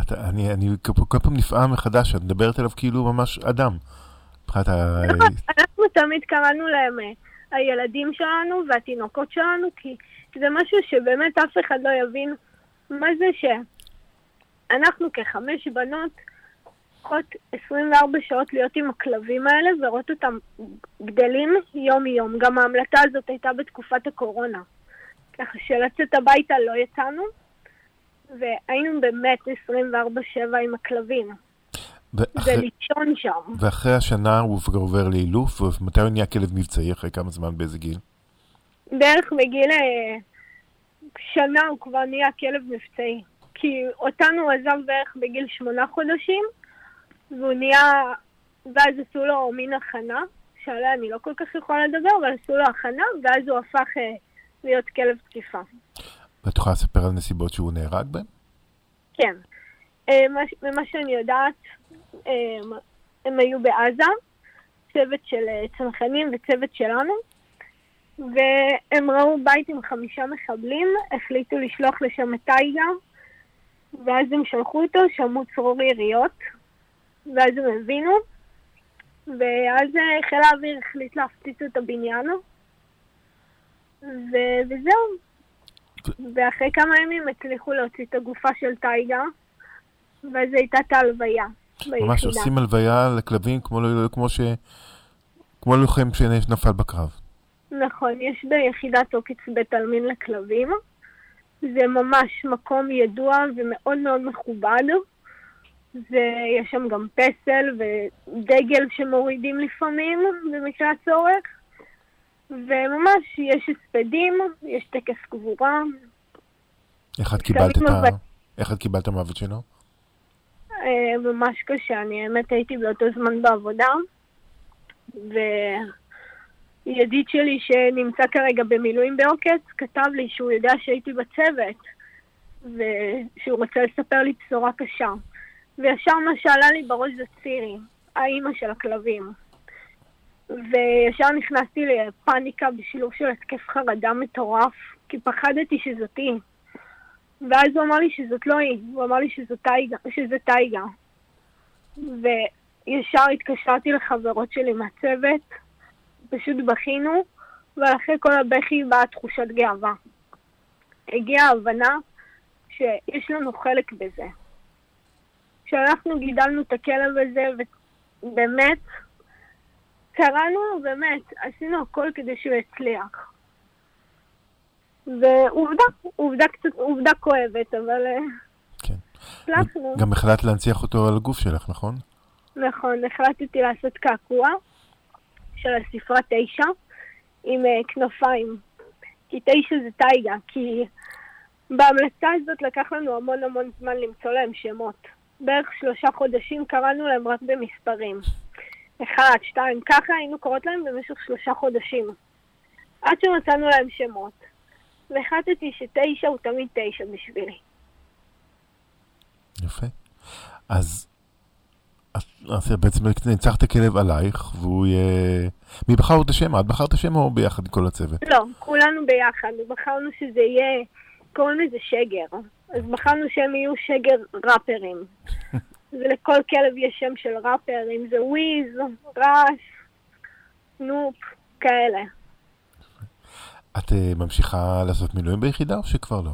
אתה, אני, אני כל, פעם נפעם מחדש, את מדברת עליו כאילו ממש אדם. מבחינת ה... נכון, אנחנו תמיד קראנו להם אה, הילדים שלנו והתינוקות שלנו, כי זה משהו שבאמת אף אחד לא יבין מה זה שאנחנו כחמש בנות צריכות 24 שעות להיות עם הכלבים האלה ולראות אותם גדלים יום-יום. גם ההמלטה הזאת הייתה בתקופת הקורונה. ככה שלצאת הביתה לא יצאנו, והיינו באמת 24-7 עם הכלבים. ואחרי, ולישון שם. ואחרי השנה הוא עובר לאילוף, ומתי הוא נהיה כלב מבצעי? אחרי כמה זמן? באיזה גיל? בערך בגיל אה, שנה הוא כבר נהיה כלב מבצעי. כי אותנו הוא עזב בערך בגיל שמונה חודשים, והוא נהיה... ואז עשו לו מין הכנה, שעליה אני לא כל כך יכולה לדבר, אבל עשו לו הכנה, ואז הוא הפך אה, להיות כלב תקיפה. ואת יכולה לספר על נסיבות שהוא נהרג בהן? כן. אה, ממה שאני יודעת, אה, הם היו בעזה, צוות של אה, צנחנים וצוות שלנו, והם ראו בית עם חמישה מחבלים, החליטו לשלוח לשם את טייגה, ואז הם שלחו אותו, שמעו צרור יריות, ואז הם הבינו, ואז חיל האוויר החליט להפציץ את הבניין, ו- וזהו. ואחרי כמה ימים הצליחו להוציא את הגופה של טייגה, ואז הייתה את ההלוויה ביחידה. ממש עושים הלוויה לכלבים כמו, כמו, ש... כמו לוחם שנפל בקרב. נכון, יש ביחידת עוקץ בית עלמין לכלבים. זה ממש מקום ידוע ומאוד מאוד מכובד. ויש שם גם פסל ודגל שמורידים לפעמים במקרה הצורך. וממש יש הספדים, יש טקס קבורה. איך את קיבלת את ה... איך את קיבלת המוות שלו? אה, ממש קשה, אני האמת הייתי באותו זמן בעבודה, וידיד שלי שנמצא כרגע במילואים בעוקץ, כתב לי שהוא יודע שהייתי בצוות, ושהוא רוצה לספר לי בשורה קשה. וישר מה שעלה לי בראש זה צירי, האימא של הכלבים. וישר נכנסתי לפאניקה בשילוב של התקף חרדה מטורף, כי פחדתי שזאתי. ואז הוא אמר לי שזאת לא היא, הוא אמר לי שזאת טייגה, שזה טייגה. וישר התקשרתי לחברות שלי מהצוות, פשוט בכינו, ואחרי כל הבכי באה תחושת גאווה. הגיעה ההבנה שיש לנו חלק בזה. כשאנחנו גידלנו את הכלב הזה, ובאמת, קראנו, באמת, עשינו הכל כדי שהוא יצליח. ועובדה, עובדה קצת, עובדה כואבת, אבל אה, כן. הצלחנו. גם החלטת להנציח אותו על הגוף שלך, נכון? נכון, החלטתי לעשות קעקוע של הספרה תשע עם uh, כנפיים. כי תשע זה טייגה, כי בהמלצה הזאת לקח לנו המון המון זמן למצוא להם שמות. בערך שלושה חודשים קראנו להם רק במספרים. אחד, שתיים, ככה היינו קוראות להם במשך שלושה חודשים. עד שמצאנו להם שמות. והחלטתי שתשע הוא תמיד תשע בשבילי. יפה. אז, אז בעצם ניצחת כלב עלייך, והוא יהיה... מי בחר את השם? את בחרת השם או ביחד כל הצוות? לא, כולנו ביחד. בחרנו שזה יהיה, קוראים לזה שגר. אז בחרנו שהם יהיו שגר ראפרים. ולכל כלב יש שם של ראפר, אם זה וויז, ראש, סנופ, כאלה. את uh, ממשיכה לעשות מילואים ביחידה או שכבר לא?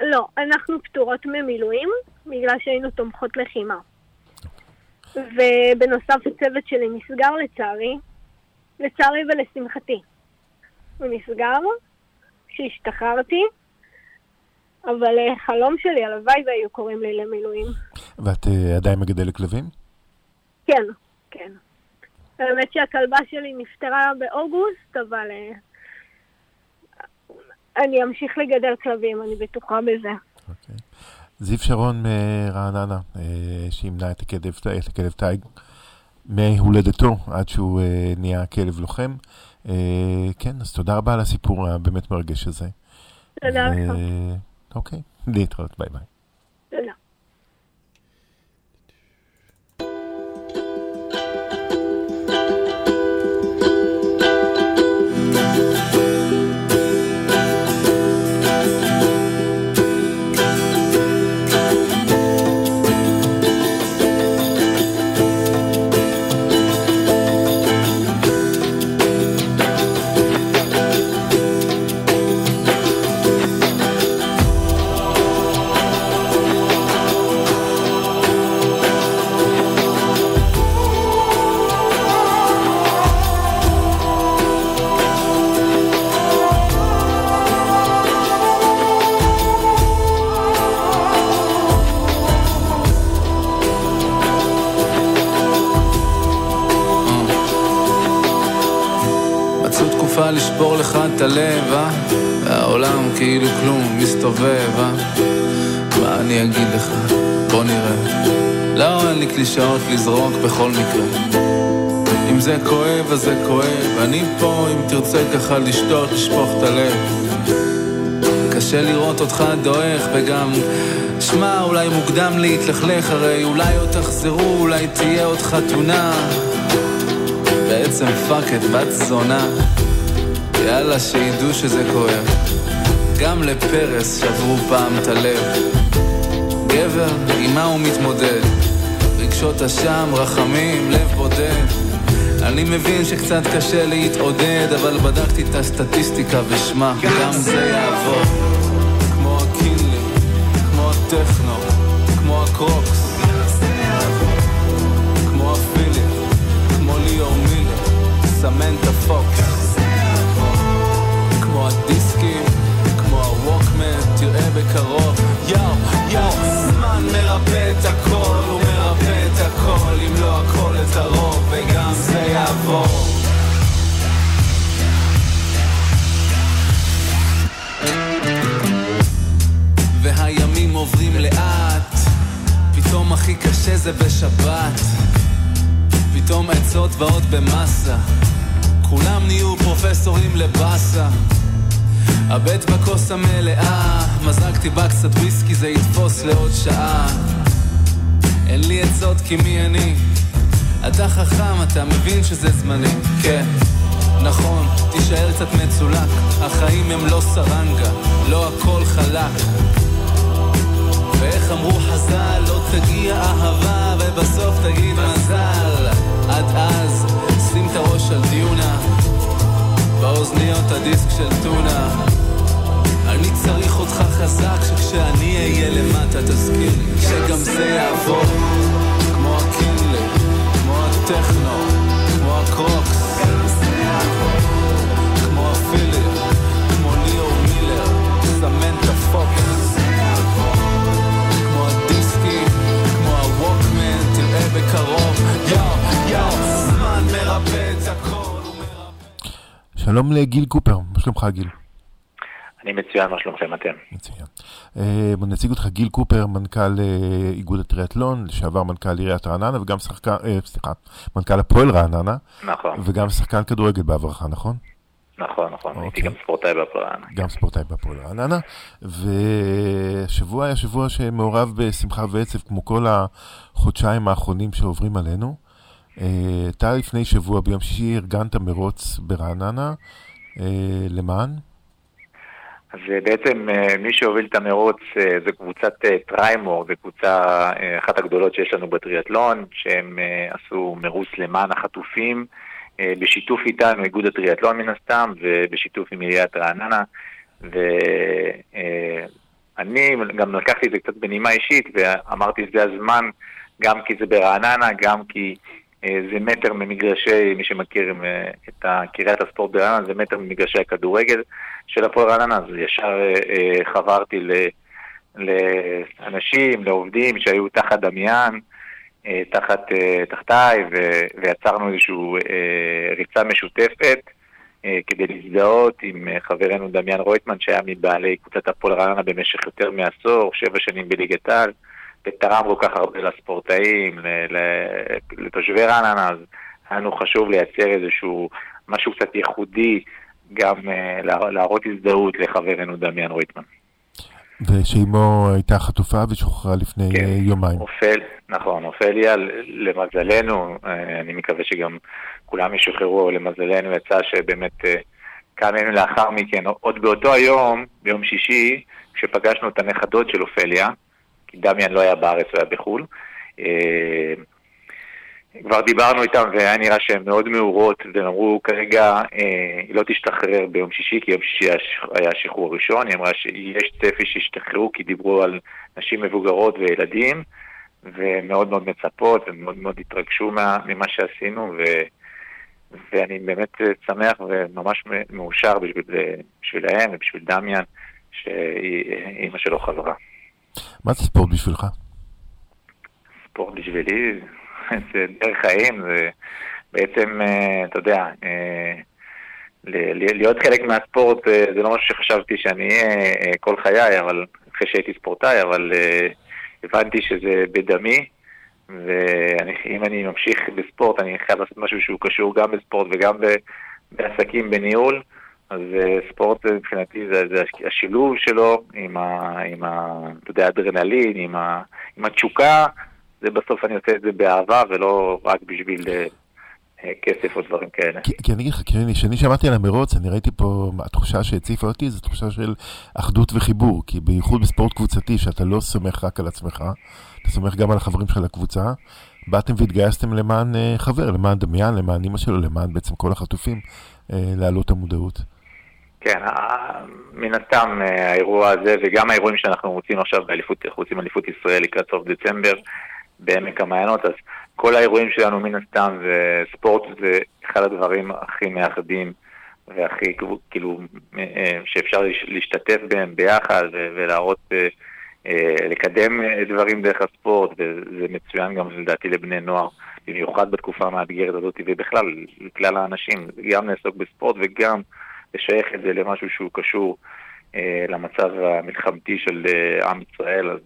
לא, אנחנו פטורות ממילואים, בגלל שהיינו תומכות לחימה. ובנוסף הצוות שלי נסגר לצערי, לצערי ולשמחתי. הוא נסגר כשהשתחררתי, אבל אה, חלום שלי, הלוואי והיו קוראים לי למילואים. ואת אה, עדיין מגדלת כלבים? כן, כן. האמת שהכלבה שלי נפטרה באוגוסט, אבל אה, אני אמשיך לגדל כלבים, אני בטוחה בזה. זיו שרון מרעננה, שאימנה את הכלב, את הכלב טייג מהולדתו עד שהוא נהיה כלב לוחם. כן, אז תודה רבה על הסיפור הבאמת מרגש הזה. תודה לך. אוקיי, להתראות, ביי ביי. לזרוק בכל מקרה. אם זה כואב, אז זה כואב. אני פה, אם תרצה ככה לשתות, לשפוך את הלב. קשה לראות אותך דועך, וגם... שמע, אולי מוקדם להתלכלך, הרי אולי עוד תחזרו, אולי תהיה עוד חתונה. בעצם fuck את בת זונה. יאללה, שידעו שזה כואב. גם לפרס שברו פעם את הלב. גבר, עם מה הוא מתמודד? רגשות אשם, רחמים, לב בודד. אני מבין שקצת קשה להתעודד, אבל בדקתי את הסטטיסטיקה ושמע, גם זה יעבור. כמו הקינלי, כמו הטכנו, כמו הקרוקס. כמו הפיליפ, כמו ליאור מילר, סמנטה פוקס. כמו הדיסקים, כמו הווקמן, תראה בקרוב. יאו, יאו, זמן מרפא את הכל, הוא מרפא את הכל, אם לא הכל את הרוב, וגם זה יעבור. והימים עוברים לאט, פתאום הכי קשה זה בשבת. פתאום עצות באות במסה, כולם נהיו פרופסורים לבאסה. הבט בכוס המלאה, מזגתי בה קצת וויסקי, זה יתפוס לעוד שעה. אין לי עצות כי מי אני? אתה חכם, אתה מבין שזה זמני. כן, נכון, תישאר קצת מצולק, החיים הם לא סרנגה, לא הכל חלק. ואיך אמרו חז"ל, לא תגיע אהבה ובסוף תגיד מזל. עד אז, שים את הראש על דיונה, באוזניות הדיסק של טונה. אני צריך אותך חזק, שכשאני אהיה למטה תזכיר לי שגם זה יעבור. כמו הקינלי, כמו הטכנו, כמו הקרוקס. כמו הפיליפ, כמו ליאור מילר, סמנטה פוקס. כמו הדיסקי, כמו הווקמן, תראה בקרוב. יאו, יאו, זמן מרפא את הכל. שלום לגיל קופר, מה שלומך גיל? אני מצוין, מה שלומכם אתם? מצוין. אה, נציג אותך גיל קופר, מנכ"ל אה, איגוד הטריאטלון, לשעבר מנכ"ל עיריית רעננה וגם שחקן, אה, סליחה, מנכ"ל הפועל רעננה. נכון. וגם שחקן כדורגל בעברך, נכון? נכון, נכון, הייתי אוקיי. גם ספורטאי בהפועל רעננה. גם ספורטאי בהפועל רעננה, והשבוע היה שבוע שמעורב בשמחה ועצב, כמו כל החודשיים האחרונים שעוברים עלינו. אתה לפני שבוע, ביום שישי, ארגנת מרוץ ברעננה, אה, למען? אז אה, בעצם אה, מי שהוביל את המרוץ זה קבוצת טריימור, זו קבוצה אחת הגדולות שיש לנו בטריאטלון, שהם עשו מרוץ למען החטופים, בשיתוף איתנו, איגוד הטריאטלון מן הסתם, ובשיתוף עם עיריית רעננה. ואני גם לקחתי את זה קצת בנימה אישית, ואמרתי שזה הזמן, גם כי זה ברעננה, גם כי זה מטר ממגרשי, מי שמכיר אה, את קריית הספורט ברעננה, זה מטר ממגרשי הכדורגל של הפועל רעננה, אז ישר אה, חברתי לאנשים, לעובדים שהיו תחת דמיין, תחת, תחתיי, ויצרנו איזושהי ריצה משותפת כדי להזדהות עם חברנו דמיין רויטמן, שהיה מבעלי קבוצת הפועל רעננה במשך יותר מעשור, שבע שנים בליגת העל. ותרם כל כך הרבה לספורטאים, לתושבי רעננה, אז היה לנו חשוב לייצר איזשהו משהו קצת ייחודי, גם אה, להראות הזדהות לחברנו דמיאן רויטמן. ושאימו הייתה חטופה ושוחררה לפני כן, אה, יומיים. אופל, נכון, אופליה, למזלנו, אה, אני מקווה שגם כולם ישוחררו, למזלנו יצא שבאמת כמה ימים לאחר מכן, עוד באותו היום, ביום שישי, כשפגשנו את הנכדות של אופליה, כי דמיאן לא היה בארץ, הוא היה בחו"ל. אה, כבר דיברנו איתם והיה נראה שהן מאוד מעורות, והם אמרו כרגע אה, היא לא תשתחרר ביום שישי, כי יום שישי היה השחרור הראשון, היא אמרה שיש צפי שישתחררו כי דיברו על נשים מבוגרות וילדים, ומאוד מאוד מצפות ומאוד מאוד התרגשו ממה שעשינו, ו... ואני באמת שמח וממש מאושר בשביל, בשבילהם ובשביל דמיאן, שהיא אימא שלו חברה. מה זה ספורט בשבילך? ספורט בשבילי זה דרך חיים, זה בעצם, אה, אתה יודע, אה, להיות חלק מהספורט אה, זה לא משהו שחשבתי שאני אהיה כל חיי, אבל אחרי שהייתי ספורטאי, אבל הבנתי שזה בדמי, ואם אני ממשיך בספורט, אני חייב לעשות משהו שהוא קשור גם בספורט וגם בעסקים, בניהול. אז אה, ספורט מבחינתי זה, זה השילוב שלו עם, ה, עם ה, אתה יודע, אדרנלין, עם, ה, עם התשוקה, זה בסוף אני עושה את זה באהבה ולא רק בשביל אה, אה, כסף או דברים כאלה. כי, כי אני אגיד לך, קריני, כשאני שמעתי על המרוץ, אני ראיתי פה, התחושה שהציפה אותי זו תחושה של אחדות וחיבור, כי בייחוד בספורט קבוצתי, שאתה לא סומך רק על עצמך, אתה סומך גם על החברים של הקבוצה, באתם והתגייסתם למען חבר, למען דמיין, למען אימא שלו, למען בעצם כל החטופים, להעלות המודעות. כן, מן הסתם אה, האירוע הזה וגם האירועים שאנחנו רוצים עכשיו באליפות, אנחנו רוצים אליפות ישראל לקראת סוף דצמבר בעמק המעיינות, אז כל האירועים שלנו מן הסתם וספורט זה אחד הדברים הכי מאחדים והכי כאילו אה, שאפשר להשתתף בהם ביחד ולהראות, אה, לקדם דברים דרך הספורט וזה מצוין גם לדעתי לבני נוער. במיוחד בתקופה המאתגרת הזאת ובכלל, לכלל האנשים, גם לעסוק בספורט וגם לשייך את זה למשהו שהוא קשור אה, למצב המלחמתי של אה, עם ישראל, אז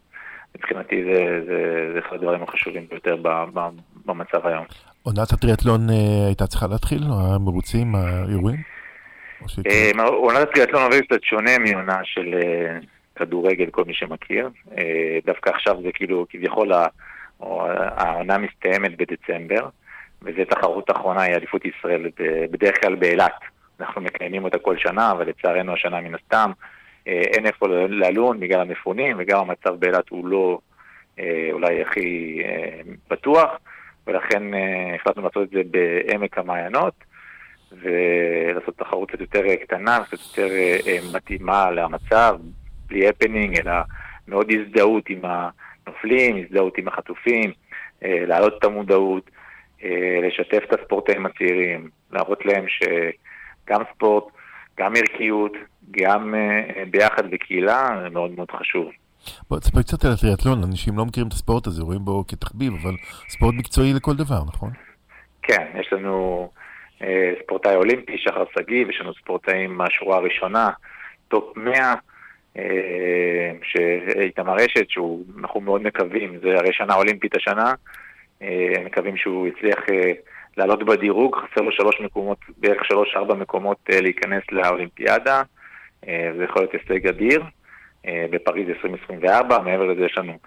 מבחינתי זה, זה, זה אחד הדברים החשובים ביותר ב, ב, במצב היום. עונת הטריאטלון אה, הייתה צריכה להתחיל, המרוצים, האירועים? אה, עונת הטריאטלון עובדת קצת שונה מעונה של אה, כדורגל, כל מי שמכיר. אה, דווקא עכשיו זה כאילו כביכול העונה מסתיימת בדצמבר, וזו תחרות אחרונה, היא אליפות ישראל בדרך כלל באילת. אנחנו מקיימים אותה כל שנה, אבל לצערנו השנה מן הסתם אה, אין איפה ללון בגלל המפונים, וגם המצב באילת הוא לא אה, אולי הכי אה, בטוח, ולכן החלטנו לעשות את זה בעמק המעיינות, ולעשות תחרות קצת יותר קטנה, קצת יותר מתאימה למצב, בלי הפנינג, אלא מאוד הזדהות עם הנופלים, הזדהות עם החטופים, להעלות את המודעות, לשתף את הספורטאים הצעירים, להראות להם ש... גם ספורט, גם ערכיות, גם אה, ביחד בקהילה, זה מאוד מאוד חשוב. בוא תספר קצת על הטריאטלון, אנשים לא מכירים את הספורט הזה, רואים בו כתחביב, אבל ספורט מקצועי לכל דבר, נכון? כן, יש לנו אה, ספורטאי אולימפי, שחר שגיב, ויש לנו ספורטאים מהשורה הראשונה, top 100, אה, שאיתמר אשד, שאנחנו מאוד מקווים, זה הרי שנה אולימפית השנה, אה, מקווים שהוא יצליח... אה, לעלות בדירוג, חסר לו שלוש מקומות, בערך שלוש-ארבע מקומות אה, להיכנס לאולימפיאדה, אה, זה יכול להיות הישג אדיר, אה, בפריז 2024, מעבר לזה יש לנו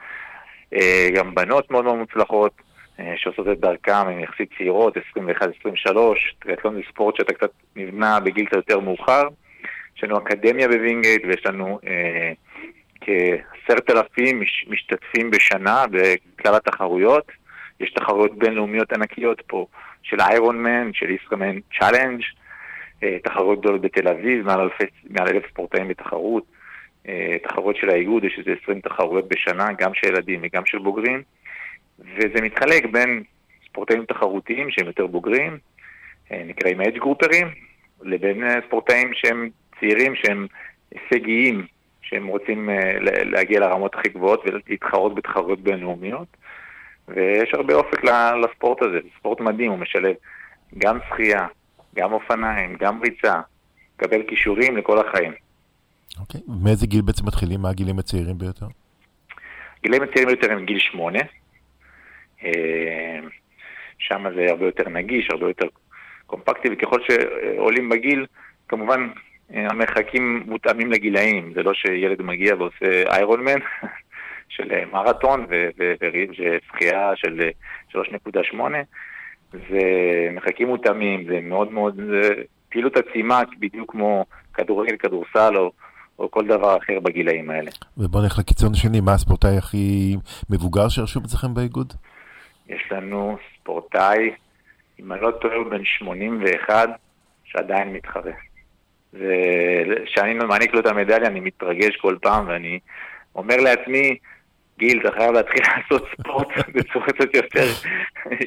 גם בנות מאוד מאוד מוצלחות, שעושות את דרכם, הן יחסית צעירות, 21-23, טריאטלון זה ספורט שאתה קצת נבנה בגיל קצת יותר מאוחר. יש לנו אקדמיה בווינגייט ויש לנו כעשרת אלפים משתתפים בשנה בכלל התחרויות. יש תחרויות בינלאומיות ענקיות פה, של Ironman, של Challenge, אה, תחרויות גדולות בתל אביב, מעל אלף, מעל אלף ספורטאים בתחרות, אה, תחרויות של האיגוד, יש איזה 20 תחרויות בשנה, גם של ילדים וגם של בוגרים, וזה מתחלק בין ספורטאים תחרותיים שהם יותר בוגרים, אה, נקראים age גרופרים, לבין ספורטאים שהם צעירים, שהם הישגיים, שהם רוצים להגיע לרמות הכי גבוהות ולהתחרות בתחרויות בינלאומיות. ויש הרבה אופק לספורט הזה, זה ספורט מדהים, הוא משלב גם שחייה, גם אופניים, גם ריצה, מקבל כישורים לכל החיים. אוקיי. מאיזה גיל בעצם מתחילים? מה הגילים הצעירים ביותר? גילאים הצעירים יותר הם גיל שמונה. אה, שם זה הרבה יותר נגיש, הרבה יותר קומפקטי, וככל שעולים בגיל, כמובן אה, המרחקים מותאמים לגילאים. זה לא שילד מגיע ועושה איירון מן של אה, מרתון ושחייה של אה, 3.8. זה מרחקים מותאמים, זה מאוד מאוד, זה פעילות עצימה, בדיוק כמו כדורגל, כדורסל או, או כל דבר אחר בגילאים האלה. ובוא נלך לקיצון השני, מה הספורטאי הכי מבוגר שרשום אצלכם באיגוד? יש לנו ספורטאי, אם אני לא טועה, הוא בן 81, שעדיין מתחרה. וכשאני מעניק לו את המדליה, אני מתרגש כל פעם, ואני אומר לעצמי, גיל, אתה חייב להתחיל לעשות ספורט בצורה קצת יותר,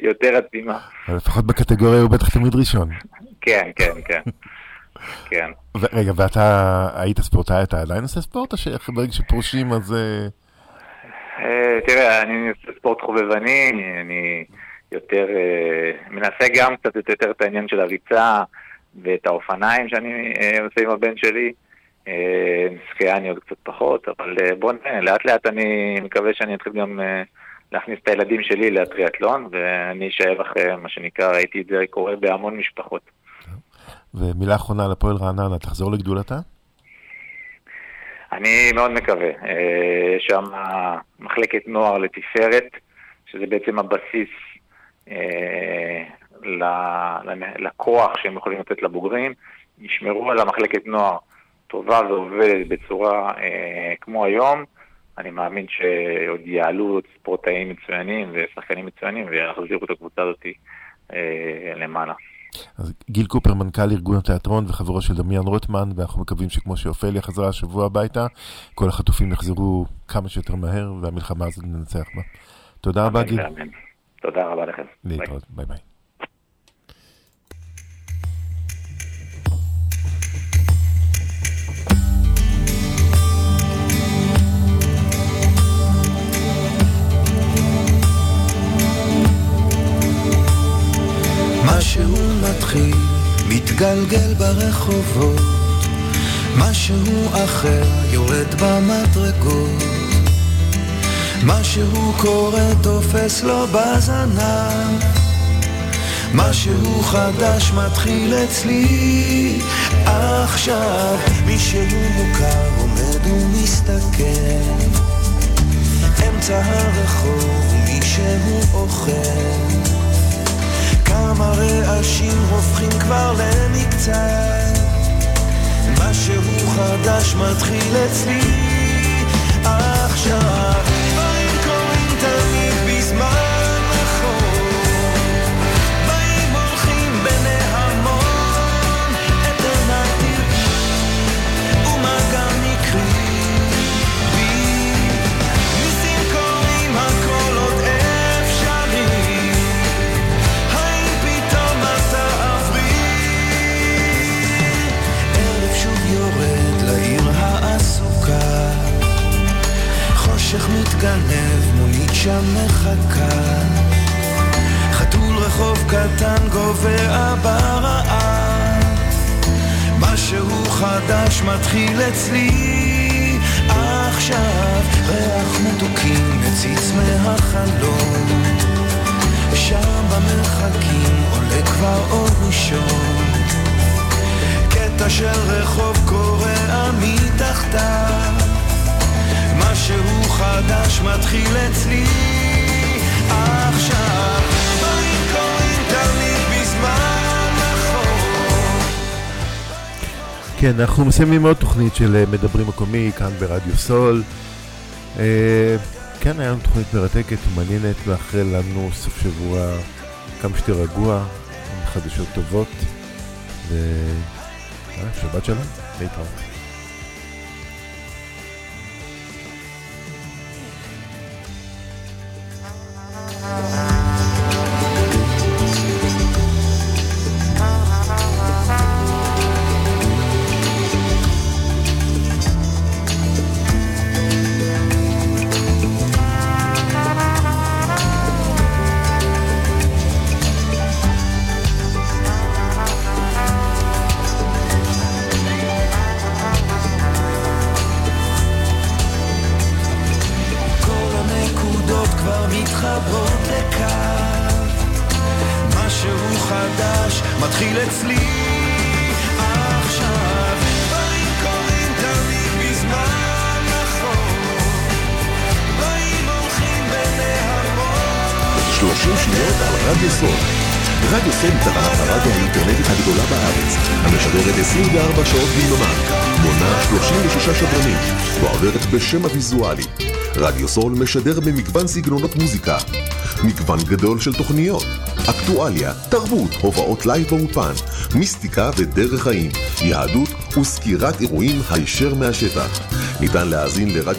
יותר עצימה. לפחות בקטגוריה הוא בטח תמיד ראשון. כן, כן, כן. כן. רגע, ואתה היית ספורטאי, אתה עדיין עושה ספורט, או שברגע שפורשים אז... אה, אה, תראה, אני עושה ספורט חובבני, אני יותר, אה, מנסה גם קצת יותר את העניין של הריצה ואת האופניים שאני עושה עם הבן שלי. אה, שחייה אני עוד קצת פחות, אבל אה, בוא נראה, לאט לאט אני מקווה שאני אתחיל גם אה, להכניס את הילדים שלי לטריאטלון, ואני אשאב אחרי מה שנקרא, ראיתי את זה קורה בהמון משפחות. ומילה אחרונה על הפועל רעננה, תחזור לגדולתה? אני מאוד מקווה. אה, יש שם מחלקת נוער לתפארת, שזה בעצם הבסיס אה, לכוח שהם יכולים לתת לבוגרים. ישמרו על המחלקת נוער טובה ועובדת בצורה אה, כמו היום. אני מאמין שעוד יעלו ספורטאים מצוינים ושחקנים מצוינים ויחזירו את הקבוצה הזאת אה, למעלה. אז גיל קופר, מנכ"ל ארגון התיאטרון וחברו של דמיאן רוטמן, ואנחנו מקווים שכמו שאופליה חזרה השבוע הביתה, כל החטופים יחזרו כמה שיותר מהר, והמלחמה הזאת ננצח בה. תודה רבה, גיל. תודה רבה לכם. להתראות, ביי ביי. משהו מתחיל, מתגלגל ברחובות, משהו אחר יורד במדרגות, משהו קורה תופס לו בזנב, משהו חדש מתחיל אצלי. עכשיו, מישהו מוכר עומד ומסתכל, אמצע הרחוב מישהו אוכל כמה רעשים הופכים כבר למקצת משהו חדש מתחיל אצלי עכשיו חושך מתגנב, מונית שם מחכה. חתול רחוב קטן גובע ברעב משהו חדש מתחיל אצלי. עכשיו ריח מתוקים מציץ מהחלום. שם במרחקים עולה כבר אור ראשון. קטע של רחוב קורע מתחתיו משהו חדש מתחיל אצלי עכשיו דברים קורים תמיד בזמן נכון כן, אנחנו מסיימים עוד תוכנית של אה, מדברים מקומי כאן ברדיו סול. אה, כן, היה לנו תוכנית מרתקת ומעניינת, מאחל לנו סוף שבוע כמה שיותר רגוע, עם חדשות טובות. ו... אה, שבת שלום, להתראות. בשם הוויזואלי. רדיו סול משדר במגוון סגנונות מוזיקה, מגוון גדול של תוכניות, אקטואליה, תרבות, הופעות live באולפן, מיסטיקה ודרך חיים, יהדות וסקירת אירועים הישר מהשטח. ניתן להאזין לרדיו...